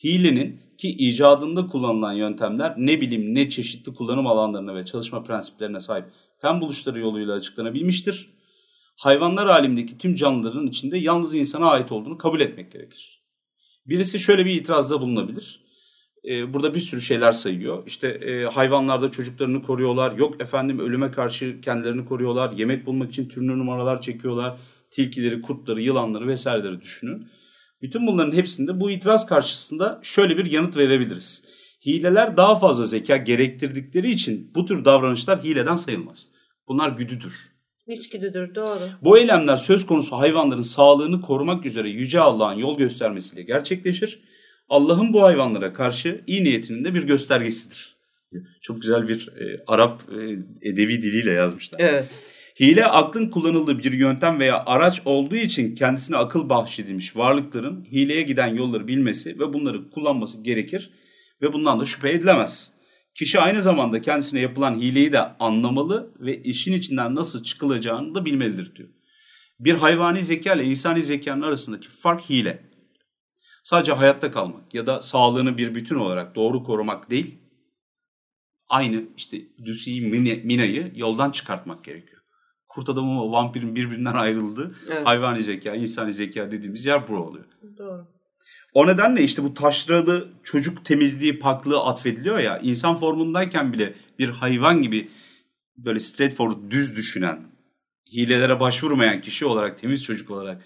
Hilenin ki icadında kullanılan yöntemler ne bilim ne çeşitli kullanım alanlarına ve çalışma prensiplerine sahip fen buluşları yoluyla açıklanabilmiştir. Hayvanlar alemindeki tüm canlıların içinde yalnız insana ait olduğunu kabul etmek gerekir. Birisi şöyle bir itirazda bulunabilir e, burada bir sürü şeyler sayıyor. İşte e, hayvanlarda çocuklarını koruyorlar. Yok efendim ölüme karşı kendilerini koruyorlar. Yemek bulmak için türlü numaralar çekiyorlar. Tilkileri, kurtları, yılanları vesaireleri düşünün. Bütün bunların hepsinde bu itiraz karşısında şöyle bir yanıt verebiliriz. Hileler daha fazla zeka gerektirdikleri için bu tür davranışlar hileden sayılmaz. Bunlar güdüdür. İçgüdüdür doğru. Bu eylemler söz konusu hayvanların sağlığını korumak üzere Yüce Allah'ın yol göstermesiyle gerçekleşir Allah'ın bu hayvanlara karşı iyi niyetinin de bir göstergesidir. Çok güzel bir e, Arap e, edebi diliyle yazmışlar. Evet. Hile aklın kullanıldığı bir yöntem veya araç olduğu için kendisine akıl bahşedilmiş varlıkların hileye giden yolları bilmesi ve bunları kullanması gerekir ve bundan da şüphe edilemez. Kişi aynı zamanda kendisine yapılan hileyi de anlamalı ve işin içinden nasıl çıkılacağını da bilmelidir diyor. Bir hayvani zeka ile insani zekanın arasındaki fark hile sadece hayatta kalmak ya da sağlığını bir bütün olarak doğru korumak değil, aynı işte Lucy'yi, Mina'yı yoldan çıkartmak gerekiyor. Kurt adamı ve vampirin birbirinden ayrıldığı evet. hayvani zeka, insani zeka dediğimiz yer bu oluyor. Doğru. O nedenle işte bu taşralı çocuk temizliği, paklığı atfediliyor ya. insan formundayken bile bir hayvan gibi böyle straightforward düz düşünen, hilelere başvurmayan kişi olarak, temiz çocuk olarak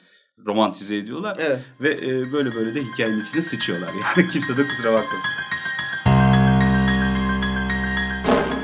romantize ediyorlar. Evet. Ve e, böyle böyle de hikayenin içine sıçıyorlar. Yani kimse de kusura bakmasın.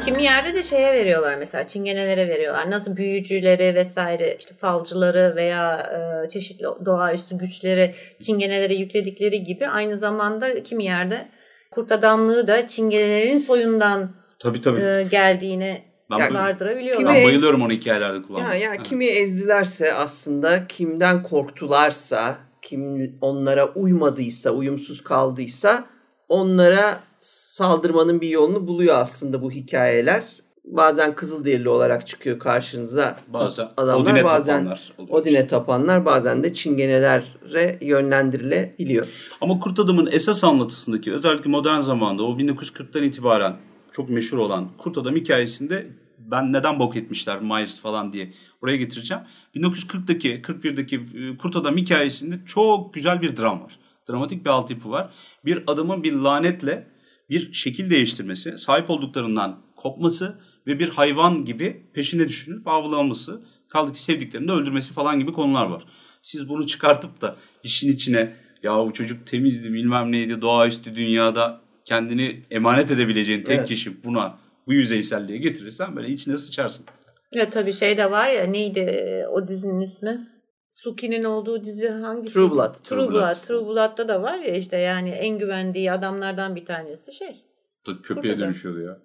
Kimi yerde de şeye veriyorlar mesela çingenelere veriyorlar. Nasıl büyücüleri vesaire işte falcıları veya e, çeşitli doğaüstü güçleri çingenelere yükledikleri gibi aynı zamanda kimi yerde kurt adamlığı da çingenelerin soyundan tabii, tabii. E, geldiğine ben, vardırabiliyorlar. Ben bayılıyorum onu hikayelerde kullanmayı. Ya, ya kimi ezdilerse aslında kimden korktularsa, kim onlara uymadıysa, uyumsuz kaldıysa onlara saldırmanın bir yolunu buluyor aslında bu hikayeler. Bazen Kızılderili olarak çıkıyor karşınıza bazen adamlar, Odine bazen tapanlar Odine tapanlar, bazen de çingenelere yönlendirilebiliyor. Ama Kurt Adam'ın esas anlatısındaki özellikle modern zamanda o 1940'tan itibaren çok meşhur olan Kurt Adam hikayesinde ben neden bok etmişler Myers falan diye buraya getireceğim. 1940'daki 41'deki e, Kurt Adam hikayesinde çok güzel bir dram var. Dramatik bir altyapı var. Bir adamın bir lanetle bir şekil değiştirmesi, sahip olduklarından kopması ve bir hayvan gibi peşine düşünüp avlanması, kaldı ki sevdiklerini de öldürmesi falan gibi konular var. Siz bunu çıkartıp da işin içine ya bu çocuk temizdi bilmem neydi doğaüstü dünyada kendini emanet edebileceğin tek Evet. kişi buna bu yüzeyselliğe getirirsen böyle içine sıçarsın. Ya tabii şey de var ya neydi e, o dizinin ismi? Suki'nin olduğu dizi hangisi? True Blood. True True Blood. Blood. True Blood'da da var ya işte yani en güvendiği adamlardan bir tanesi şey. Köpeğe da. dönüşüyordu ya.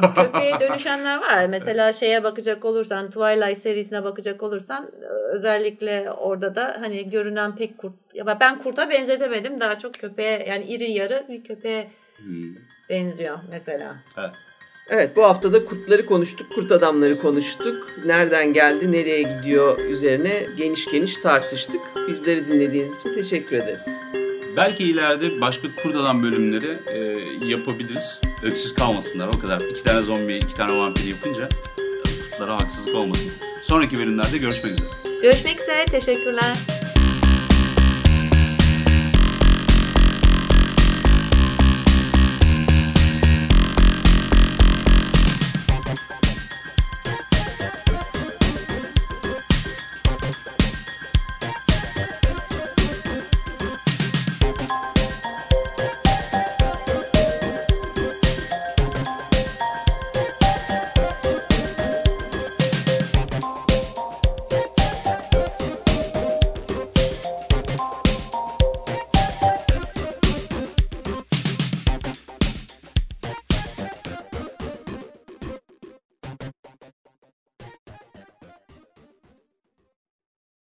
Köpeğe dönüşenler var. Mesela şeye bakacak olursan Twilight serisine bakacak olursan özellikle orada da hani görünen pek kurt. Ya ben kurta benzetemedim. Daha çok köpeğe yani iri yarı bir köpeğe Hmm. benziyor mesela. Evet. Evet bu haftada kurtları konuştuk, kurt adamları konuştuk. Nereden geldi, nereye gidiyor üzerine geniş geniş tartıştık. Bizleri dinlediğiniz için teşekkür ederiz. Belki ileride başka kurt adam bölümleri e, yapabiliriz. Öksüz kalmasınlar o kadar. İki tane zombi, iki tane vampir yapınca kurtlara haksızlık olmasın. Sonraki bölümlerde görüşmek üzere. Görüşmek üzere. Teşekkürler.